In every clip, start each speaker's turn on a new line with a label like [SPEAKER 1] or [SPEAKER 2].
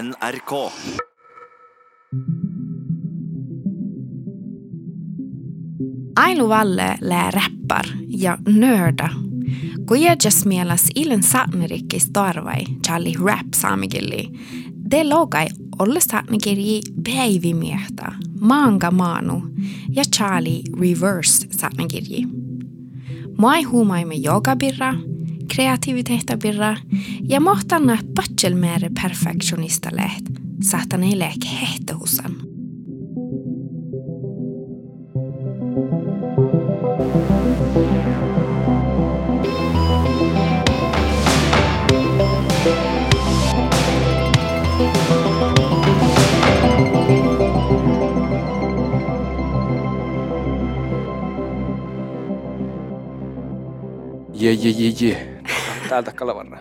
[SPEAKER 1] NRK.
[SPEAKER 2] Ailo Valle lää räppar ja nörda. Kujajas mielas ilen saatnerikki starvai Charlie rap saamigilli. De logai olle saatnigiri päivimiehtä, manga maanu ja Charlie reverse saatnigiri. Mai huumaimme jogabirra, kreatiivitehtä birra ja mohtanna patselmäärä perfektionista leht sahtan ei lääke hehtohusan.
[SPEAKER 3] Yeah, yeah, yeah, yeah. Täältä Kalevarra.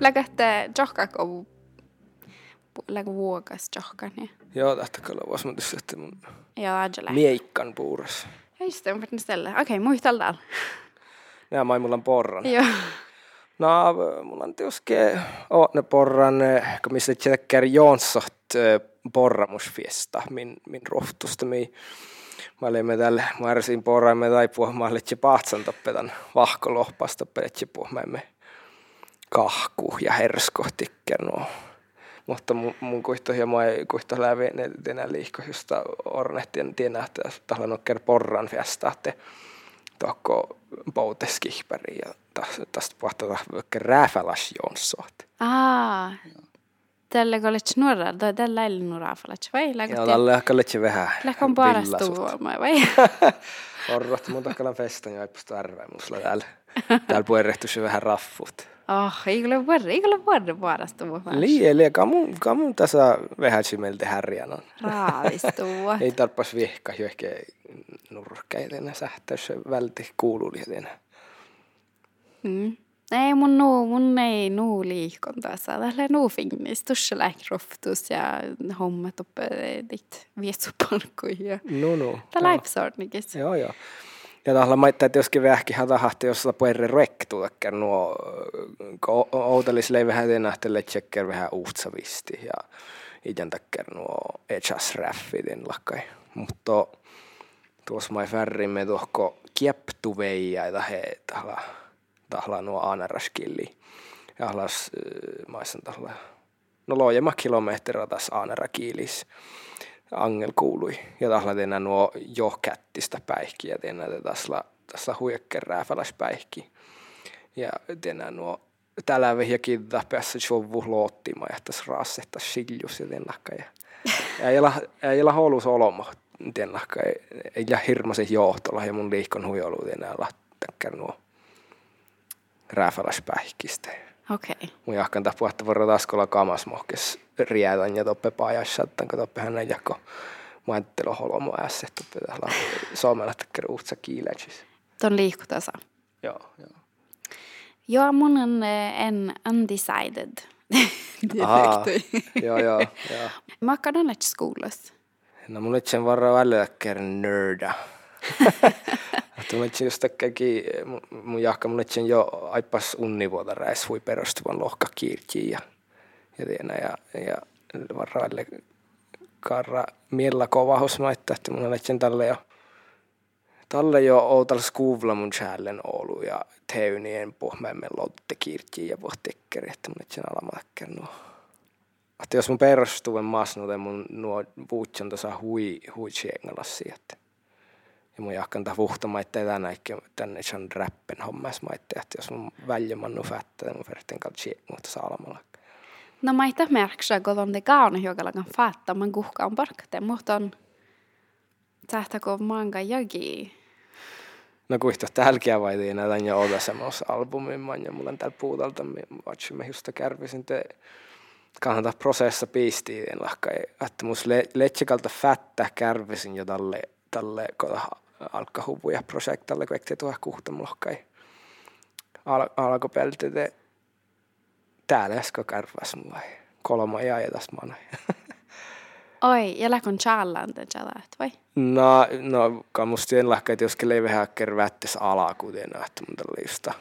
[SPEAKER 2] Läkähtää johkako läkä vuokas johkani.
[SPEAKER 3] Joo, täältä Kalevas. Mä tietysti, että mun
[SPEAKER 2] Ja ajale.
[SPEAKER 3] miekkan puuras.
[SPEAKER 2] Just det, on faktiskt ställe. Okej, okay, muistal täällä.
[SPEAKER 3] Nää mai mulla on porran.
[SPEAKER 2] Joo.
[SPEAKER 3] No, mulla on tietysti ne porran, kun missä tjekkär Jonsot porramusfiesta, min, min rohtusta, mi Mä olin me tälle, mä arsin porran, me taipua, mä olin paatsan toppetan pedetse puhumme kahku ja hersko tikkär nuo. Mutta mun, mun kuihto ja mä kuihto läpi ne tänä liikko, josta ornehtien tienä, että tällä nokker porran fiesta, että tokko pouteskihpäri ja tästä puhutaan vaikka jonssoat.
[SPEAKER 2] Ah. Tällä kun olet nuora, tai tällä ei ole nuora falat, vai?
[SPEAKER 3] Ja tällä ehkä letse vähän
[SPEAKER 2] on paras
[SPEAKER 3] villasut.
[SPEAKER 2] tuomaan, vai?
[SPEAKER 3] Orrot mun takalla festan ja aipusta arveen musla täällä. Täällä puerehtu se vähän raffut.
[SPEAKER 2] Oh, ei ole vuoro, ei ole vuoro paras tuomaan.
[SPEAKER 3] Liian, liian, kamun, kamun tässä vähän symeltä härjän on.
[SPEAKER 2] Raavistua.
[SPEAKER 3] Ei tarpas viehka jo ehkä nurkkeita enää sähtössä välti kuuluu liian
[SPEAKER 2] Mm. Ei mun nuu, mun ei nuu liikon tässä. Tällä nuu finnis, tuossa läkroftus ja hommat uppe dit vietsupalkkuja.
[SPEAKER 3] No no.
[SPEAKER 2] Tämä laipsornikis.
[SPEAKER 3] Joo, joo. Ja tällä maittaa, että joskin vähki hatahahti, jos puerre rektu, että nuo outelis lei vähän tenähtelle tjekker vähän uutsavisti ja idän takker nuo echas raffidin lakkai. Mutta tuossa mai färrimme tuohko kieptuveija ja he tahla, tahla nuo aaneraskilli. Ja ahlas maissan tahla, no loojema kilometriä taas aanerakiilis angel kuului. Ja tahla teennä nuo jo kättistä päihki ja teennä tässä tässä huijakken rääfäläspäihki. Ja teennä nuo tällä vihjakin päässä shovu loottima ja tässä raasetta siljus ja teennäkkä. Ja ei olla holus oloma teennäkkä. Ei, jää hirmaisen johtolla ja mun liikon huijolu teennä lähtäkkä nuo rääfäläspäihkistä.
[SPEAKER 2] Okei. Okay.
[SPEAKER 3] Mun jahkan tapua, että voidaan taas olla kamas mohkes riätän ja toppe paajassa, että toppe hänen jako maattelo holomo ässä, toppe täällä suomella tekee uutsa kiilätsis.
[SPEAKER 2] Ton liikkutasa.
[SPEAKER 3] Joo, joo.
[SPEAKER 2] Joo, mun on eh, en undecided.
[SPEAKER 3] Ahaa,
[SPEAKER 2] Defekti.
[SPEAKER 3] joo, joo, joo.
[SPEAKER 2] Mä oon skoulassa.
[SPEAKER 3] No mun itse varra välillä tekee nörda. Just tekeekin, mun jahka mun jo aipas unnivuota räis hui perustuvan lohka kiirkiin ja, ja, tiedä, ja, ja varra välillä karra miellä kovahus maittaa, että mun itse tälle jo Talle jo outal skuvla mun kärlen Oulu ja teynien pohmemme lotte kiirkiin ja tekkeri, että mun itse alamakker nuo. Että jos mun perustuven masnuten mun nuo vuutsan tasa hui, hui tjengalassi, että ja mun jahkan tää vuhtamaitte tänäkin tänne sen räppen hommas maitte, että jos mun väljömannu fättä, mun verten kallt tjengut salamalla.
[SPEAKER 2] No mä itse märksä, kun on te kauna hiukalla kan fatta, man kuhka on parkate, mutta on sähtäkö manga jogi.
[SPEAKER 3] No kuihto tälkeä vai tiina tän jo olla semmos albumin man ja mulla on täällä puutalta, me just kärvisin te kannata prosessa piistiin lahka, että mus le, letsekalta fättä kärvisin jo tälle, tälle kota alkahuvuja projektalle, kun ekte tuo kuhtamlohkai al, alkopelti te täällä äsken kärväs mua kolma ja mana.
[SPEAKER 2] Oi, ja läkon challaan te chalat, vai?
[SPEAKER 3] No, no kannustien lahka, että jos kelle vähän kervättes alaa, kuten että mun tällä justa.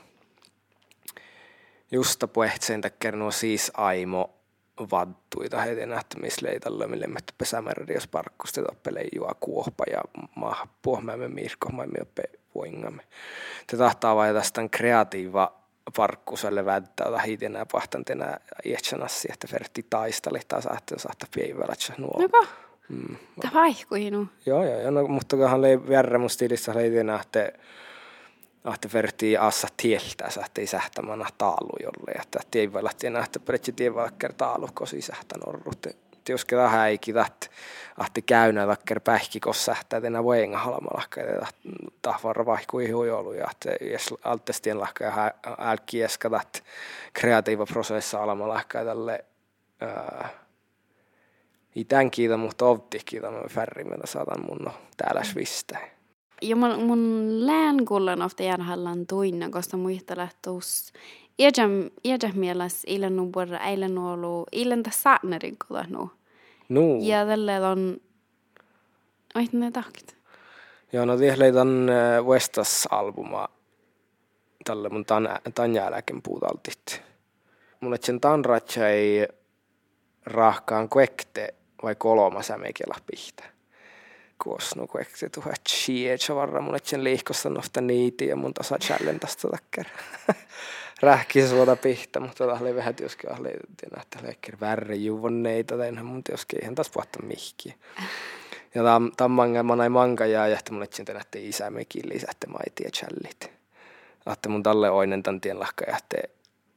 [SPEAKER 3] Justa puhtseen takia nuo siis aimo vadtuita heitä nähtämisleitalla, mille me pesämärdios parkkusti toppele juo kuohpa ja maa puohmäämme mirko maamme oppe voingamme. Te tahtaa vai tästä kreatiiva parkkuselle väittää tai hiitenä pahtantena iätsänassi, että verti taistali taas ahteen saattaa päivällä nuo.
[SPEAKER 2] Joko? Mm. Tämä vaihkuinu.
[SPEAKER 3] Joo, joo, joo, no, mutta kohan lei värre mun leidinä, että ahte verti assa tieltä, että ei sähtämänä taalu jolle, että ei voi lähteä nähtä, pretsi ei voi taalu, kosi sähtän orrut. Jos ketä häiki, että ahti käynä takker pähki, kos sähtää tänä voinga halamalla, että tahvarra vaihku ihu joulu, ja että jos altestien lahka ja älki eska, että kreatiiva prosessa alamalla tälle itän kiitä, mutta ovti kiitä, mä färrimellä saatan mun no, täällä svistä
[SPEAKER 2] ja mun, mun lään kullan ofta järhallan tuinna, koska muistella tuus Iäjäm, iäjäm mielessä ilen nuborra, eilen ollut, ilen tässä saatnerin nu.
[SPEAKER 3] No.
[SPEAKER 2] Ja tälle on, oit ne tahkit.
[SPEAKER 3] Joo, no tiehleitän äh, Westas-albuma tälle mun tan jälkeen puutaltit. Mulle sen tan ei rahkaan kuekte vai kolma sämekellä pihtä kuosnu, kun se tuha chiech varra mun etsen liihkossa nosta niiti ja mun tasa challengasta takkar. Rähki suota pihtä, mutta tämä oli vähän työskin ahli, että leikkir värri juvonneita, tai mun työskin ihan taas puhuttu mihkiä. Ja tämän manga, mä näin manga ja jähtä mun etsin isä mekin lisätte maiti ja challit. Ahte mun talle oinen tämän tien lahka jähte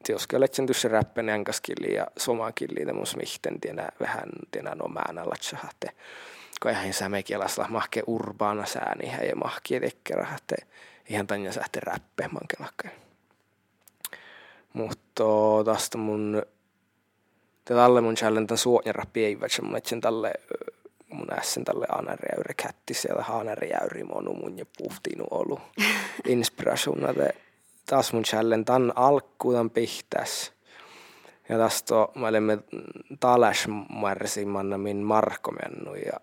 [SPEAKER 3] Tioski olet tuossa räppen enkaskilli ja somakilli, mun smihten tienä vähän tienä no määnä latsahate kun ihan sämekielassa mahke urbaana sääni ja mahki tekkerä, että ihan tanja sähte räppe. Mutta tästä mun tälle mun challenge suonja rappi ei vaikka mun etsin tälle mun ässen tälle anariäyri kätti siellä anariäyri monu mun ja puhtiin ollut inspirationa. Taas mun challenge tämän alkuun pihtäs. Ja tästä mä olemme talas marsimanna min markomennu ja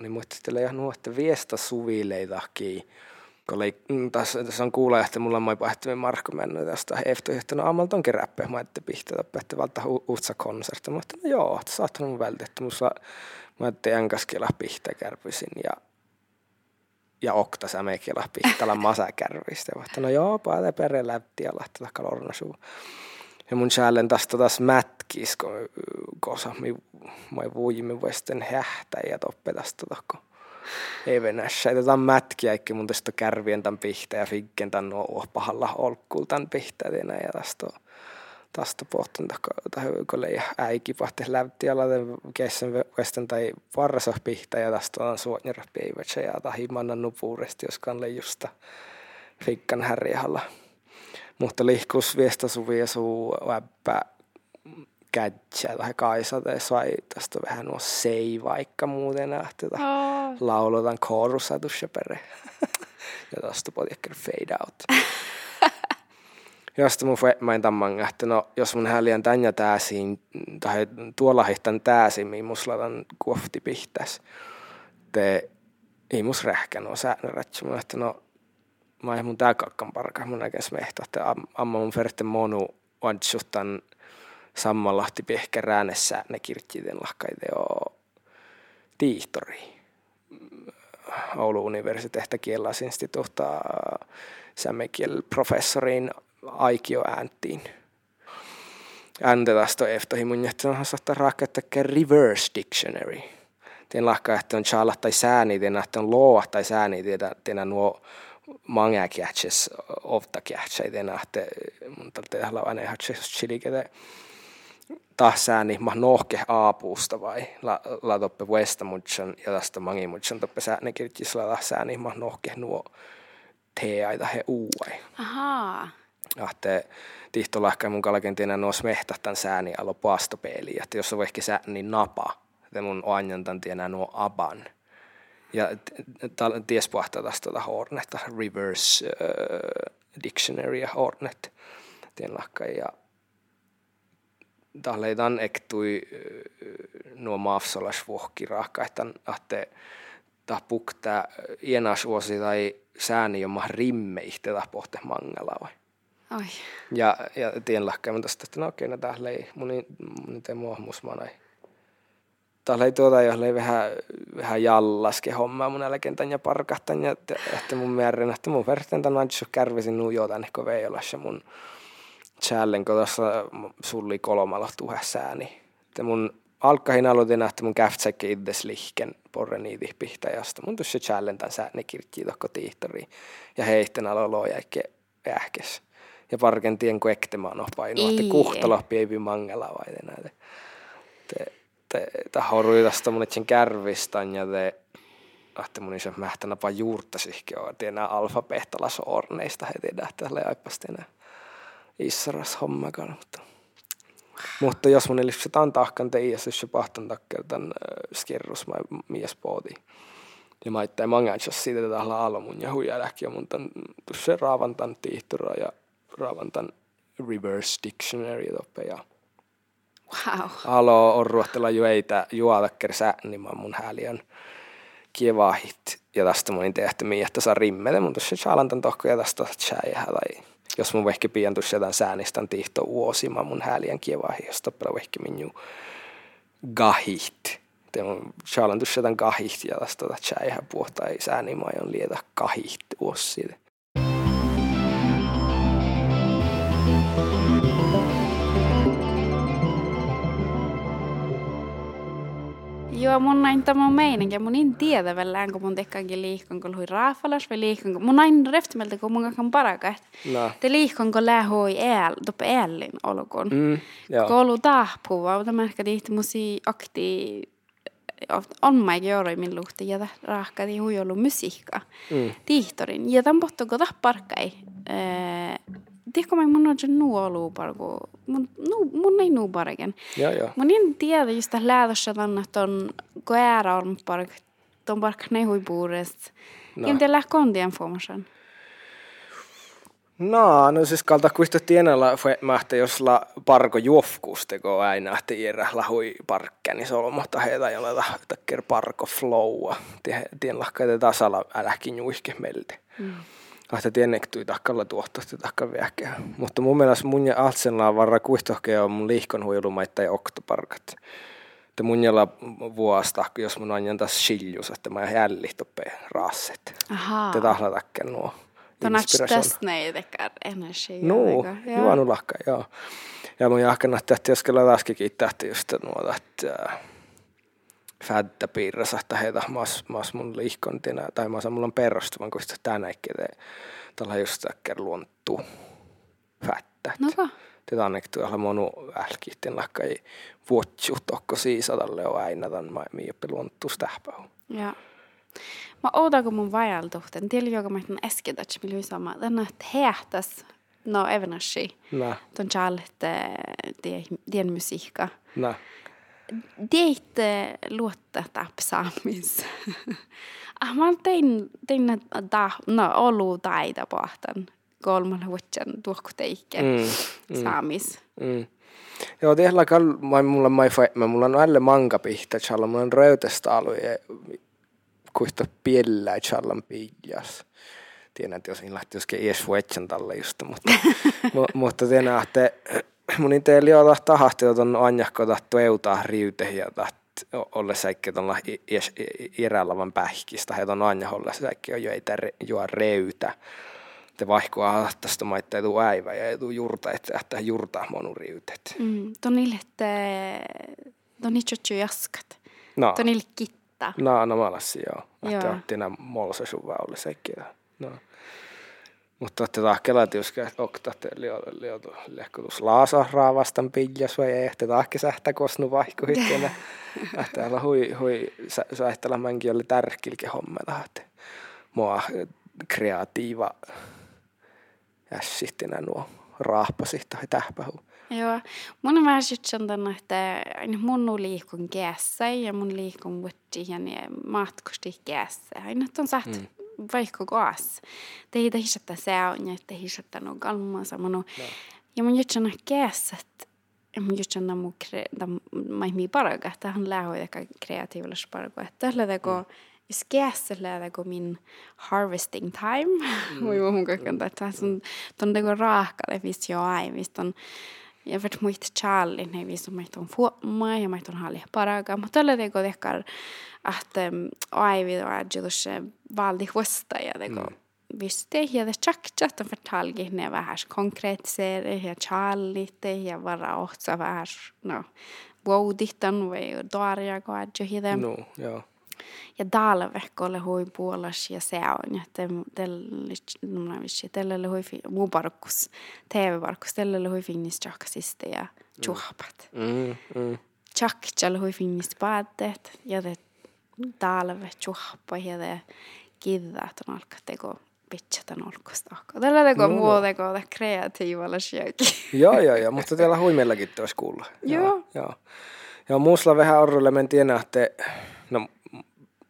[SPEAKER 3] niin muistelen ihan nuotte viestä suvileitakin. Kun mm, tässä, tässä on kuulla, että mulla on pähtämme Markko mennyt tästä ehtoihtona aamalta onkin räppe. Mä ette pihtää, että valta uutsa konsertti. Mä no joo, että sä oot vältetty. Musta mä ette enkaskella pihtä kärpisin ja ja okta sä meikillä pihtala masa kärvistä. Mä no joo, päätä perre läpti ja lähti takka lornasuu. Ja mun challenge tästä taas mätkis, kun kosa mi mai vuojimme voisten hähtä ja toppe tästä tokko. Ei venässä. Tätä on mätkiä, eikä mun tästä kärvien tämän pihtä ja figgen tämän nuo pahalla olkkuul tämän pihtä ja tästä on tästä pohtun kun ei äiki pahti lävti alla kessen vesten tai varrasa pihtä ja tästä on suonjara päivätsä ja tahimanna nupuuresti, jos kanle justa fikkan härjähalla. Mutta lihkus viestä suvia suu läppä tai kaisa tai sai tästä vähän nuo sei vaikka muuten lähtee. Oh. Laulotan koorussa tuossa ja tästä potjekker fade out. Josta mun mä tamman, että no, jos mun häliän tänne tääsiin, tai tuolla heitän tääsiin, mihin muslatan kuofti pihtäs. Te ei mus rähkä no säännörätsä. Mun että no, mä en mun tää kakkan parka, mun näkes mehto, että amma mun ferte monu vansuttan sammalahti pehkä räännessä ne kirjitien lahkaide o tiihtori. Oulun universiteetti kielasinstituutta sämekiel professoriin aikio ääntiin. Ääntä tästä eftohi mun jättää saattaa rakentaa reverse dictionary. Tien lahka, että on chala tai sääni, tien että on loa tai sääni, tien nuo många catches ofta catcher i että mun täytyy tehdä aina ihan chilikete tahsääni ma nohke aapuusta vai la, la toppe westa mutsan ja tästä mangi mutsan toppe sääni kirjis la tahsääni ma nohke nuo teaita he uuai.
[SPEAKER 2] Ahaa.
[SPEAKER 3] Ahte tihtolahka mun kalkentina nuo tämän sääni alo paastopeili, että jos on ehkä sääni niin napa, että mun oanjantan tienä nuo aban – ja ties pohtaa tästä tuota Hornet, reverse uh, dictionary ja Hornet, tien lakka. Ja tahleitan ektui nuo maafsolas vuokki rahka, että ahte ta pukta ienas vuosi tai sääni jomma rimme ihte ta pohte mangala vai.
[SPEAKER 2] Oi.
[SPEAKER 3] Ja, ja tien lahkaamme tästä, että no okei, no täällä ei mun, mun ei mua musmanai. Täällä ei tuota, jos ei vähän, vähän jallaske hommaa mun älkentän ja parkahtan. Ja että mun määrin, että mun verran tämän kärvisin nuu jotain, niin kun ja mun challen, kun tuossa sulli kolmalla tuhassa ääni. Että mun alkahin aloitin, että mun käftsäkki itse lihken porre niitä pihtäjästä. Mun tuossa challen tämän sääni kirkki tokko tiihtori. Ja heitten alo jäikke ähkes. Ja parken tien kun ektemaan on painoa, että kuhtalappi ei mangela vai näitä. Te, te, te horuidasta mun etsin kärvistän ja te että mun isä mähtänä vaan juurta sihki on, että enää alfabeettalas orneista heti tälle aippasti enää issaras hommakaan, mutta mutta jos mun se tämän tahkan teijäs, jos se pahtan takia tämän skirrus mä mies pooti. Ja mä itse mangansas siitä tätä almun ja huijäläkin ja mun tämän tuossa raavantan tiihtura ja raavantan reverse dictionary ja
[SPEAKER 2] Wow.
[SPEAKER 3] Alo on ruottella jueita juotakker niin mä mun on kievahit. Ja tästä mun tehty mihin, että saa rimmete, mun tuossa chalantan tohko ja tästä chäjä tai jos mun vehke pian tuossa jotain säänistän tihto uosima mun häälien kievahi, jos toppela vehke minun gahit. Te mun chalan tuossa jotain gahit ja tästä tota chäjä puhtaa ei säänimajon lietä kahit uosi
[SPEAKER 2] Joo, mun näin tämä meininki. Mun en tiedä vielä, onko mun tekkaankin liikkonko lui raafalas vai liikkonko. Mun näin reftimeltä, kun mun kan paraka, että
[SPEAKER 3] no.
[SPEAKER 2] te liikkonko lähoi el, toppe ellin olkoon.
[SPEAKER 3] Mm,
[SPEAKER 2] joo. Koulu tahpua, mutta mä ehkä tihti musi akti on mä juuri min luhti ja rahkati huijolu musiikka mm. tihtorin. Ja tämän pohtoiko tahparkkai tiedätkö mun on nuo luuparku, mun, nu, mun ei nuu parken.
[SPEAKER 3] Joo, joo.
[SPEAKER 2] Mun en tiedä just tässä lähdössä tänne ton koera on park, ton park ne huipuudesta. No. En tiedä kontien information.
[SPEAKER 3] No, no siis kalta kuista tienellä mähtä, jos la parko juofkuus teko aina, että iärä lahui parkkia, niin se on mahtaa heitä jolla takker parko flowa. Tien lahkaita tasalla äläkin juihke meiltä. Mm kahta tienektui takkalla tuohtosti takka viäkeä. Mutta mun mielestä mun ja Altsenlaan varra kuihtohkea on mun liikon huilumaita ja oktoparkat. Että mun jällä vuosta, jos mun on taas shiljus, että mä jälli toppe raaset.
[SPEAKER 2] Ahaa.
[SPEAKER 3] Te tahla takken nuo.
[SPEAKER 2] Tonats tästä näin tekee energia.
[SPEAKER 3] No, juonu lahka, joo. Ja mun jahkana, että jos kyllä taaskin kiittää, että just nuo, että fädtä piirrasa tai heitä mas, mas mun liihkontina tai mas mulla on perustuvan kun sitä tänä tällä just äkker luonttu fättä.
[SPEAKER 2] No
[SPEAKER 3] Tätä on ehkä tuolla monu lakka ei vuotsu tokko siisadalle on aina tämän mä mioppi luonttu stähpäu.
[SPEAKER 2] Ja. Mä ootanko mun vajaltuhten, tiedä joka mä äsken, että millä sama, tänä hähtäs no evenassi. Ton chalette tien musiikka.
[SPEAKER 3] No
[SPEAKER 2] luotta tapsaamis. ah, mä tein, tein da, no, olu taida pohtan kolman vuoden tuokkuteikken mm, mm, saamis.
[SPEAKER 3] Mm. Joo, tiedällä kall, mä mulla mai mä mulla on alle manga pihtä, challa mulla on röytästä alue, kuista piellä challan piljas. Tiedän, että jos lähti joskin ees vuoden talle just, mutta, mutta tiedän, että mun oli olla tahti on anjakko tahtu euta riute ja taht olle säikki tuolla irälavan pähkistä he on anja olle säikki on jo ei juo reytä te vaihkoa ahtasta maitta ei tuu äivä ja ei tuu jurta että että jurta monu riutet.
[SPEAKER 2] Mm ton ilette ton itse jaskat.
[SPEAKER 3] No.
[SPEAKER 2] Ton il kitta
[SPEAKER 3] no no malassi joo. Että tina molsa suva olle säikki no mutta että tahkelat, jos oktat lehkutus laasa raavastan piljas vai ei, että tahke sähtä kosnu vaihkuhittena. Täällä hui, hui sähtälä mänkin oli tärkilke hommella, että mua kreatiiva ässittinä nuo raahpasi tai tähpähu.
[SPEAKER 2] Joo, mun on vähän sitten että mun liikun kässä ja mun liikun vuotti ja matkusti kässä. Aina on saat mm vaikka koas. Te ei hisatta säun ja te hisatta no kalmaa samanu. Ja mun jutsan käsät. Ja mun jutsan mu kre, da mai mi paraga, että hän lähoi ehkä kreatiivilla paraga. Että tällä teko skeäsellä kun min harvesting time. Voi mm. mun kakkan tätä. Ton teko raakalle vissi jo ai, viston ja vet muit Charlie ne vissi meitä on fuomaa ja meitä on halli paraga. Mutta tällä teko tekkar, että aivi on adjutus valdi huosta ja. Mm visste ja det tjaktjat och förtalgi ne vähän konkreettisere ja Charlie ja vara ohtsa vähän no vuodihtan vai doaria ko adjo hide.
[SPEAKER 3] No, joo
[SPEAKER 2] ja talvehkolle hui puolas ja se on ja tällä vissi tällä hui muu parkkus TV-parkkus tällä hui finnis jaksista ja juhpat. Mm, mm. Tjaktjalla hui finnis päätteet ja te talve juhpa ja te kiddat on alkaa teko pitchata nolkosta. Tällä teko no, muu teko kreatiivalla sjöki.
[SPEAKER 3] joo, joo, joo, mutta teillä huimellakin tuossa kuulla.
[SPEAKER 2] Joo.
[SPEAKER 3] Joo. Ja muusla vähän orrulle men tiedä, että no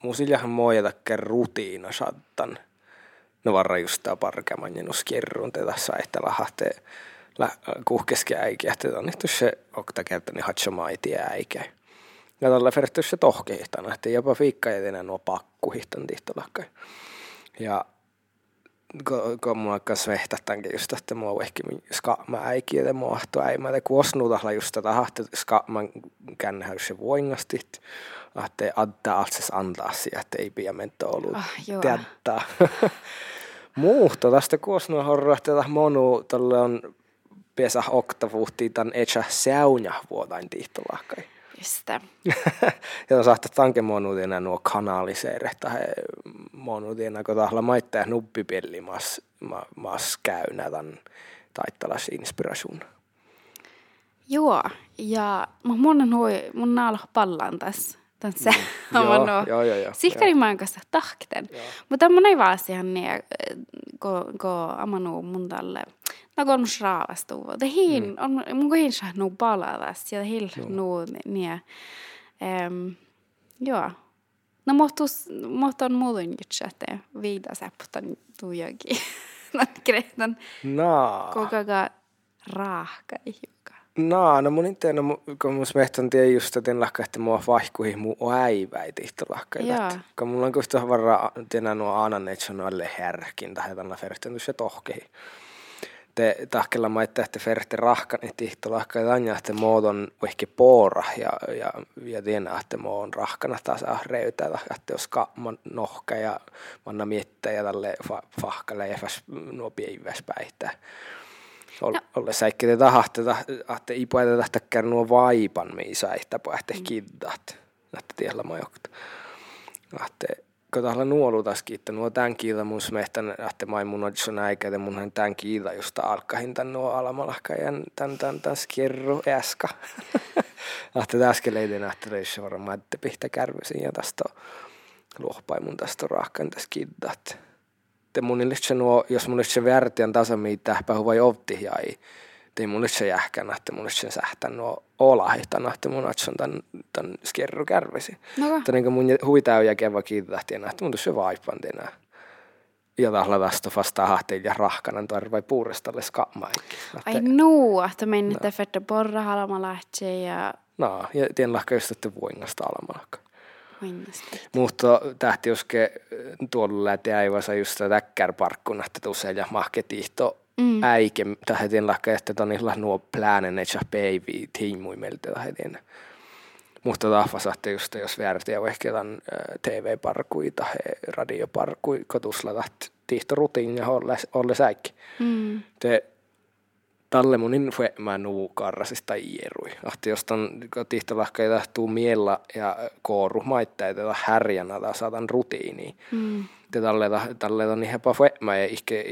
[SPEAKER 3] musillahan muojatakken rutiina sattan. No varra just tää parkeman ja nuskirrun te tässä että lahte kuhkeski äikiä, että on se okta kerta niin hatso maiti äikä. Ja tällä se tohkehtan, että jopa fiikka ja enää nuo pakkuhihtan tihtolakka. Ja kun mua kanssa vehtähtänkin just, että mua ehkä skaamaan äikiä ja mua ahto äimä, että kuosnuutahla just tätä hahti skaamaan kännähän se voingastit att det adda alltså antaa että ei piamente ollut
[SPEAKER 2] ah,
[SPEAKER 3] teattaa. Muuta tästä kuosnua horro, että monu tälle on pesä oktavuhti tämän etsä säunja vuotain tihtolahkai.
[SPEAKER 2] Just
[SPEAKER 3] ja saattaa tanke monuutina nuo kanaliseere tai monuutina, kun tahla maittaa nuppipelli mas, mas käynä tämän taittalas inspiraation.
[SPEAKER 2] Joo, ja mun, hui, mun naalo pallaan tässä se
[SPEAKER 3] mm. joo, no. joo, joo, joo,
[SPEAKER 2] Sihkarimaan kanssa tahten. Mutta mun ei vaan siihen niin, kun ko amanu mun tälle. No kun raavastu. Det hin, mm. on, mun kohin saa nu paladas ja hil nu niin. Um, joo. No mohtus, mohton muuten juttu, että viida säpputan tuijakin. Nän kreetan.
[SPEAKER 3] No.
[SPEAKER 2] Koko raahka
[SPEAKER 3] No, no mun inte, no, kun mun smehtan tie just, että en lakka, että mua vaihkuihin mun äiväi tihto lakka. Kun mulla on kuitenkin varra, tiedä nuo aanan, että se on alle härkin, tai tänä ferten se tohkehi. Te tahkella että ferte rahkan, että tihto lakka, että anja, että muodon ehkä poora, ja, ja, ja tiedä, että mua on rahkana taas reytä, että jos man nohka ja manna miettä ja tälle fahkalle ja nuo piiväs päihtää Ol, Olle säikkete tahatte, että ipueta tähtä nuo vaipan, mihin säihtä pohte mm. kiddat. Että tiellä majokta. Että tahla nuolutaskin, että nuo tämän kiiltä mun smehtän, että mai mun on äikä, että munhan tämän kiiltä just alkahin tän nuo alamalahka ja tän tän tän skirru äska. että täsken leidin, että leisi varmaan, että pihtä kärvesin ja tästä luohpai mun tästä rahkan tässä kiddat te mun nuo, jos mun se värtiän tasa mitä pähu vai ovti ja ei, mun se jähkänä, että mun se sähtän nuo olahitana, että mun on tän, tän skerru kärvisi. No. Että niin mun huitaa ja keva kiitähtiä, että mun se vaipan tänään. Ja tahla tästä vasta hahtiin ja rahkanan tuoda vai puurestalle skammaikki.
[SPEAKER 2] Ai nuu, että mennä no. fette porra halama ja...
[SPEAKER 3] No, ja tien lahka just, että voingasta alamalakka. Mutta tähti uske tuolla lähti aivassa just täkkärparkkuna, että tuossa ja mahketihto mm. äike, tähden lakka, että ton ihan nuo plänen, että baby tiimui meiltä tähden. Mutta tahva saatte just, jos väärtiä ehkä tämän TV-parkui tai radioparkui, kotusla tahti tihto rutiin ja olle, säikki. Mm. Te talle mun info mä nuu karrasista ierui. Ahti jostain tihtolahka ei tahtuu miellä ja kooru maittaa tätä härjänä tai saatan rutiini. Mm. Te talle talle on ihan fue mä ei ikke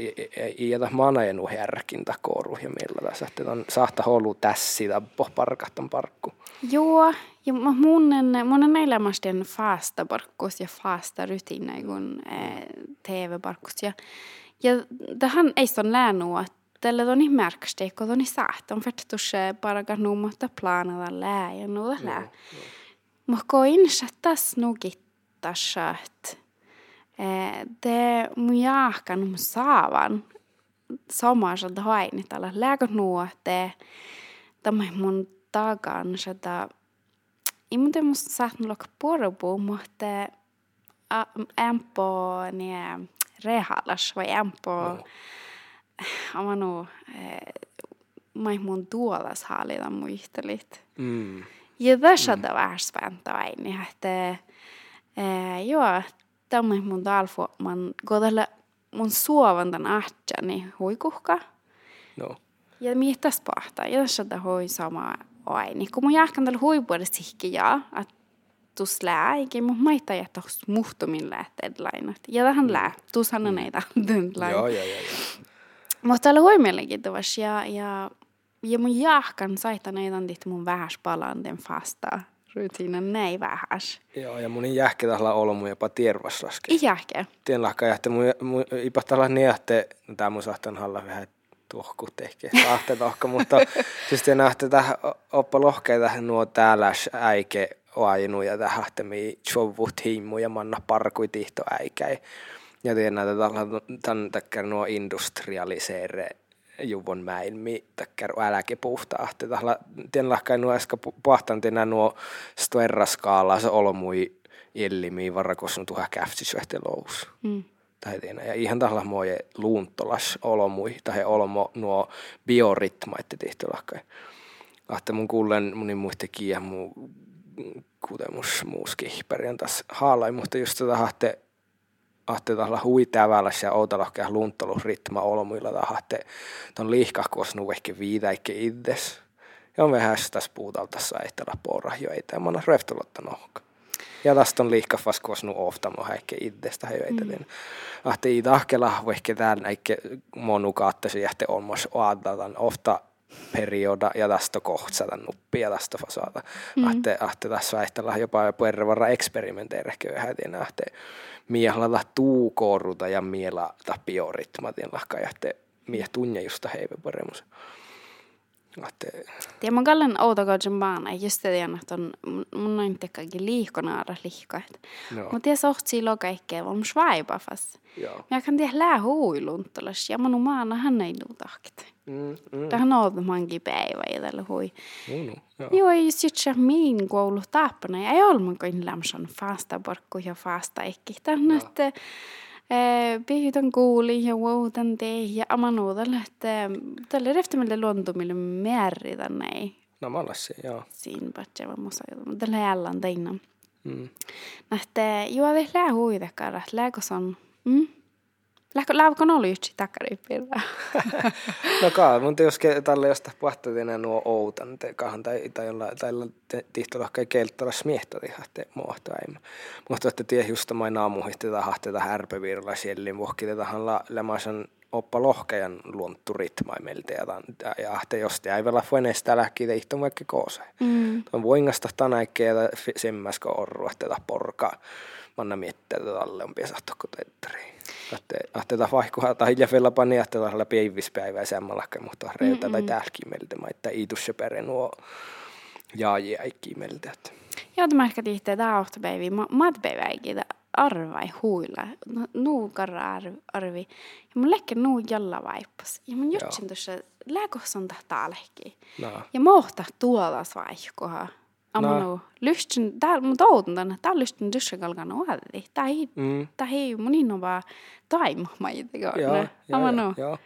[SPEAKER 3] mana ja härkintä kooru ja miellä tässä. Te on saattaa holu tässi tappo parkattan parkku.
[SPEAKER 2] Joo, ja munnen, munnen elämästen faasta parkkus ja faasta rutiina kun eh, TV-parkkus. Ja, ja tähän ei ole läänut, että tällä on niin märkästi, kun on niin saat. On fettus paraga nuumatta planada lää ja nuuda lää. Mutta koin sattas nukittasha, että det mun jahkan mun saavan samassa että haini tällä lääkö nuo, että tämä mun tagan, että ei mun musta saat nulla puorupu, mutta ämpo ne rehalas vai ämpo no. amanu mai mun tuolas haalida muistelit. Mm. Ja tässä mm. vähän späntä aina, että joo, tämä mun talfo, man godalla mun suovantan ahtjani huikuhka.
[SPEAKER 3] No.
[SPEAKER 2] Ja miettas pahta, ja tässä on hui sama aina. Kun mun jahkan tällä huipuudessa sihki ja, että tus lää, eikä mun maita tohs muhtumin lähteet lainat. Ja tähän lää, tus hän on näitä lainat.
[SPEAKER 3] Joo, joo, joo.
[SPEAKER 2] Mutta oli huimiellekin tuvas, ja, ja, ja mun jahkan saita näitä mun vähäs palaan den fasta rutiinen näin vähäs.
[SPEAKER 3] Joo, ja mun jähke tällä olmu jopa tiervasraske.
[SPEAKER 2] I jähke.
[SPEAKER 3] Tien lahka jähte mun, mun ipa tällä niehte, tää mun sahtan halla vähän tuohku tehke tahte tohka, mutta siis te nähte tähän oppa lohkeita nuo täällä äike oajinu ja tähän mi chovut himmu ja manna parkui tihto äikäi. Ja tien näitä tämän takia nuo industrialiseere juvon mäilmi takkar äläke puhtaahti. Tahla tien lahkai nuo äsken puhtantina nuo stoerraskaala se olmui illimi varrakos nu tuha käftisvähti lous. Mm. Tai. Ja ihan tahla moje luuntolas olmui, tai olmo nuo bioritmaitte tihti lahkai. Ahte mun kuulen munin muiste kiä muu kutemus muuski perjantas haalai, mutta just tätä hahte ahte tahla hui täväläs ja outalahkea lunttalus ritma olmuilla tahte ton liihkahkuos nuvehke viitäikke itses. Ja on vähän tässä puutalta saihtella porra jo ei tämä reftolotta nohka. Ja tästä on liihkafas kuos nu oftamo häikke itsestä höitä. Mm. Ahte i tahkela vehke täällä näikke monu kaattasi jähte olmas oadatan ofta perioda ja tästä kohtsata nuppi ja tästä fasata. Mm. Ahte, ahte tässä väihtellä jopa puerrevarra eksperimenteerä köyhätin ahte miehla tuukoruta ja miela bioritmatin lahka ja te mieh tunne justa heive paremus.
[SPEAKER 2] Ahte... Det är många gallen outokauden baana, just det att on, mun on tekkakin liihkonaara liihkaat. No. Mutta det sohtsi lo kaikkea, on fast. Ja. Jag kan det lää huiluntalas ja manu maana hän ei nuutahkit. Mm, mm. Tähän on mankin päivä ja tällä hui.
[SPEAKER 3] No, no,
[SPEAKER 2] joo, ei sitten min koulu tappana. Ei ole mun kuin lämsan fasta porkku ja fasta ekki. Tähän, että Kuuli ja woutan tee ja amanuudelle, että tälle reftimelle luontumille määri tänne.
[SPEAKER 3] No mallassi, joo.
[SPEAKER 2] Siinä patja vaan musa, mutta tällä jälleen teina. Mm. Nähtä, joo, det lää huidekara, lääkos on, mm? Lähkö oli yksi takaripirra?
[SPEAKER 3] no kaa, mutta jos tälle josta puhuttiin nuo outan kahan tai, tai jolla tai tihtolohka ei kelttala smiehtä tihahte muohto äimä. Mutta että tie just mai naamuhitti tahahte tähän ärpevirla sielin vuokki tähän lämaisen oppa lohkejan luonttu ritmaimelta ja, ja ahte jos te äivällä fuenesta lähki teihto vaikka koose. Mm. Tuon voingasta tänäikkeä semmäskö orru, että porka manna miettiä, että tälle on piesahtoa teatteriin. Ahteta vaihkoa tai jäfellä pani ahteta läpi eivispäivää sammallakin, mutta reiltä tai täälläkin meiltä, että iitus ja pere nuo jaaji äikki meiltä.
[SPEAKER 2] Ja tämä ehkä tihti tämä ohtopäivi, matpäivä eikin arvai huilla, nuu karra arvi. Ja mun lekke nuu jalla vaippas. Ja mun jutsin tuossa lääkohsan tahtaa lehki. No. Ja mohta tuolla vaihkoa. Amano, lystyn, tää, mun toutun tänne, tää lystyn dyssakalkan oadi. Tää ei mun inno vaan taima.
[SPEAKER 3] Joo, joo, joo.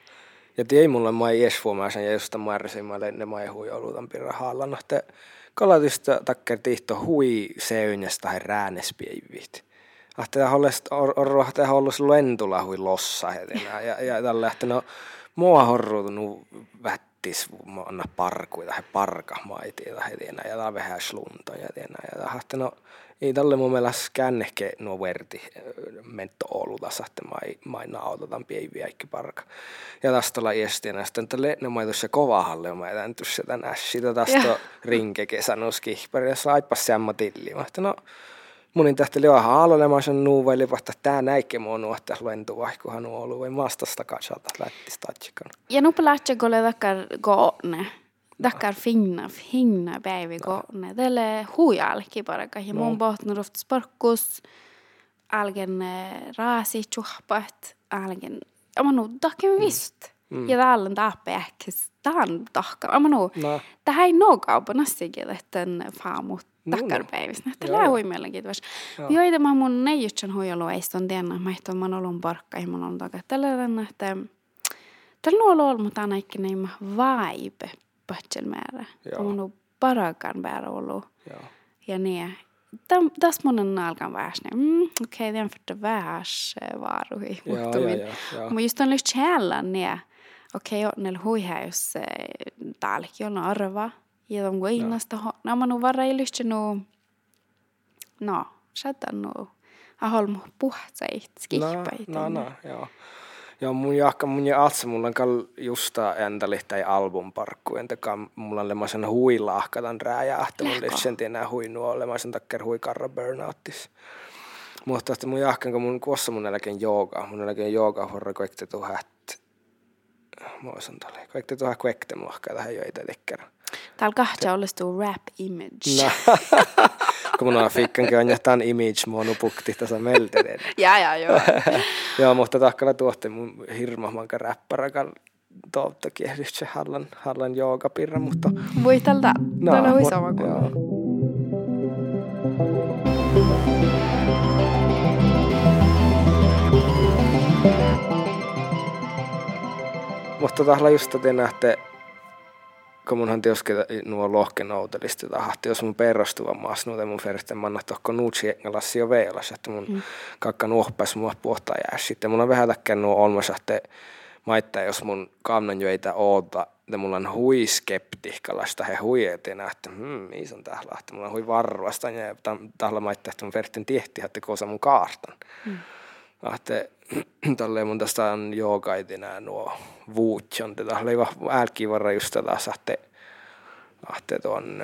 [SPEAKER 3] Ja tiei mulle mai esfuomaisen ja josta määräsin mä ne mai hui olutan pirra haallana, että kalatista takker tihto hui seynästä tai räänespiivit. Ahte hollest orro ahte hollos lentula hui lossa hetinä ja, ja tällä että no mua horruutunut vät tis anna parkui tai parka maiti tai hetinä ja tää vähän slunta ja tienä ja tahte no ei tälle mun mielestä kännehke nuo verti mentto olutas, että mai, mai nautatan pieviä ikki parka. Ja tästä olla iestinä, sitten tälle ne mai tuossa kovahalle, mä etän tuossa tän ässitä tästä rinke kesänuski, ja saippas semma tilli. Mä no, munin tähti liwa haalolemaan sen nuu vai lipahtaa tää näikke mua nuohtaa lentu vaihkuhan nuo ollut vai maastasta katsota lättistä
[SPEAKER 2] Ja nu på lähtee golle takkar goone. Dakar finna, finna päivi koone. Tälle huijalki paraka. Ja mun pohtnu roft sporkkus. Algen raasi tjuhpat. Algen, ama nu, dakken visst. Mm. Ja täällä on tappe ehkä staan tahka. Ama nu, tähän ei noo kaupanassa että faamut takkarpäivistä. Nähtä lää hui mielenkiintoista. Joita mä mun neijutsen huijolu eiston tiennä, mä ehtoon mä ollut parkka, ja mä olen takaa. Tällä tänne, että tällä on ollut, mutta aina ikkä neimä vibe patsel määrä. Mun on parakan määrä ollut. Ja niin, tässä monen alkan vähäs, niin mm, okei, okay, den för vähäs varuhi.
[SPEAKER 3] Joo, joo, joo.
[SPEAKER 2] Mutta just on lyst källan, niin okei, okay, nel huihäys täälläkin on arva. Ja de guinasta, no. no man nog vara i lyst nu, no, sätta nu, aholmu puhtsait, skipait.
[SPEAKER 3] No, no, no, joo. Joo, mun jahka mun ja atse, mulla on kall justa ändali tai albumparkku, entäkään mulla on lemmaisen huilahkatan rääjähtä, mun lysen tienää hui nuo, lemmaisen takker hui karra burnouttis. Mutta että mun jahkan, kun mun kuossa mun eläkeen jooga, mun eläkeen jooga horra koikte tuhat, mä oisan tälle, koikte tuhat koikte mulla tähän jo itse tekkärä.
[SPEAKER 2] Täällä kahta olisi tuo rap image. No.
[SPEAKER 3] kun mun fikkankin on jähtään image muonu pukti tässä melteden.
[SPEAKER 2] ja, ja, joo.
[SPEAKER 3] joo, mutta tahkalla tuotte mun hirma manka räppärakal tuolta se hallan, hallan joogapirra, mutta...
[SPEAKER 2] Voi tältä, no, täällä voi sama kuin.
[SPEAKER 3] Mutta tahla just te nähte kun munhan tioske nuo lohken outelista tahti, jos mun perrostuva maas nuote mun fersten manna tohko nuutsi engalassi jo veelas, että mun mm. kakka nuohpäs mua puhtaa jää. Sitten mun on vähän takkeen nuo olmassa, että maittaa, jos mun kannan jo ei oota, että mulla on hui skeptihkalasta, he hui eteen, että hmm, missä on tähla, että mulla on hui varvasta, ja tahla maittaa, että mun fersten tiehti, että koosa mun kaartan. Mm. Ahte, tolleen mun tästä on joogaitinä nuo vuutjon, tätä oli älki varra just tätä sahte, ahte tuon,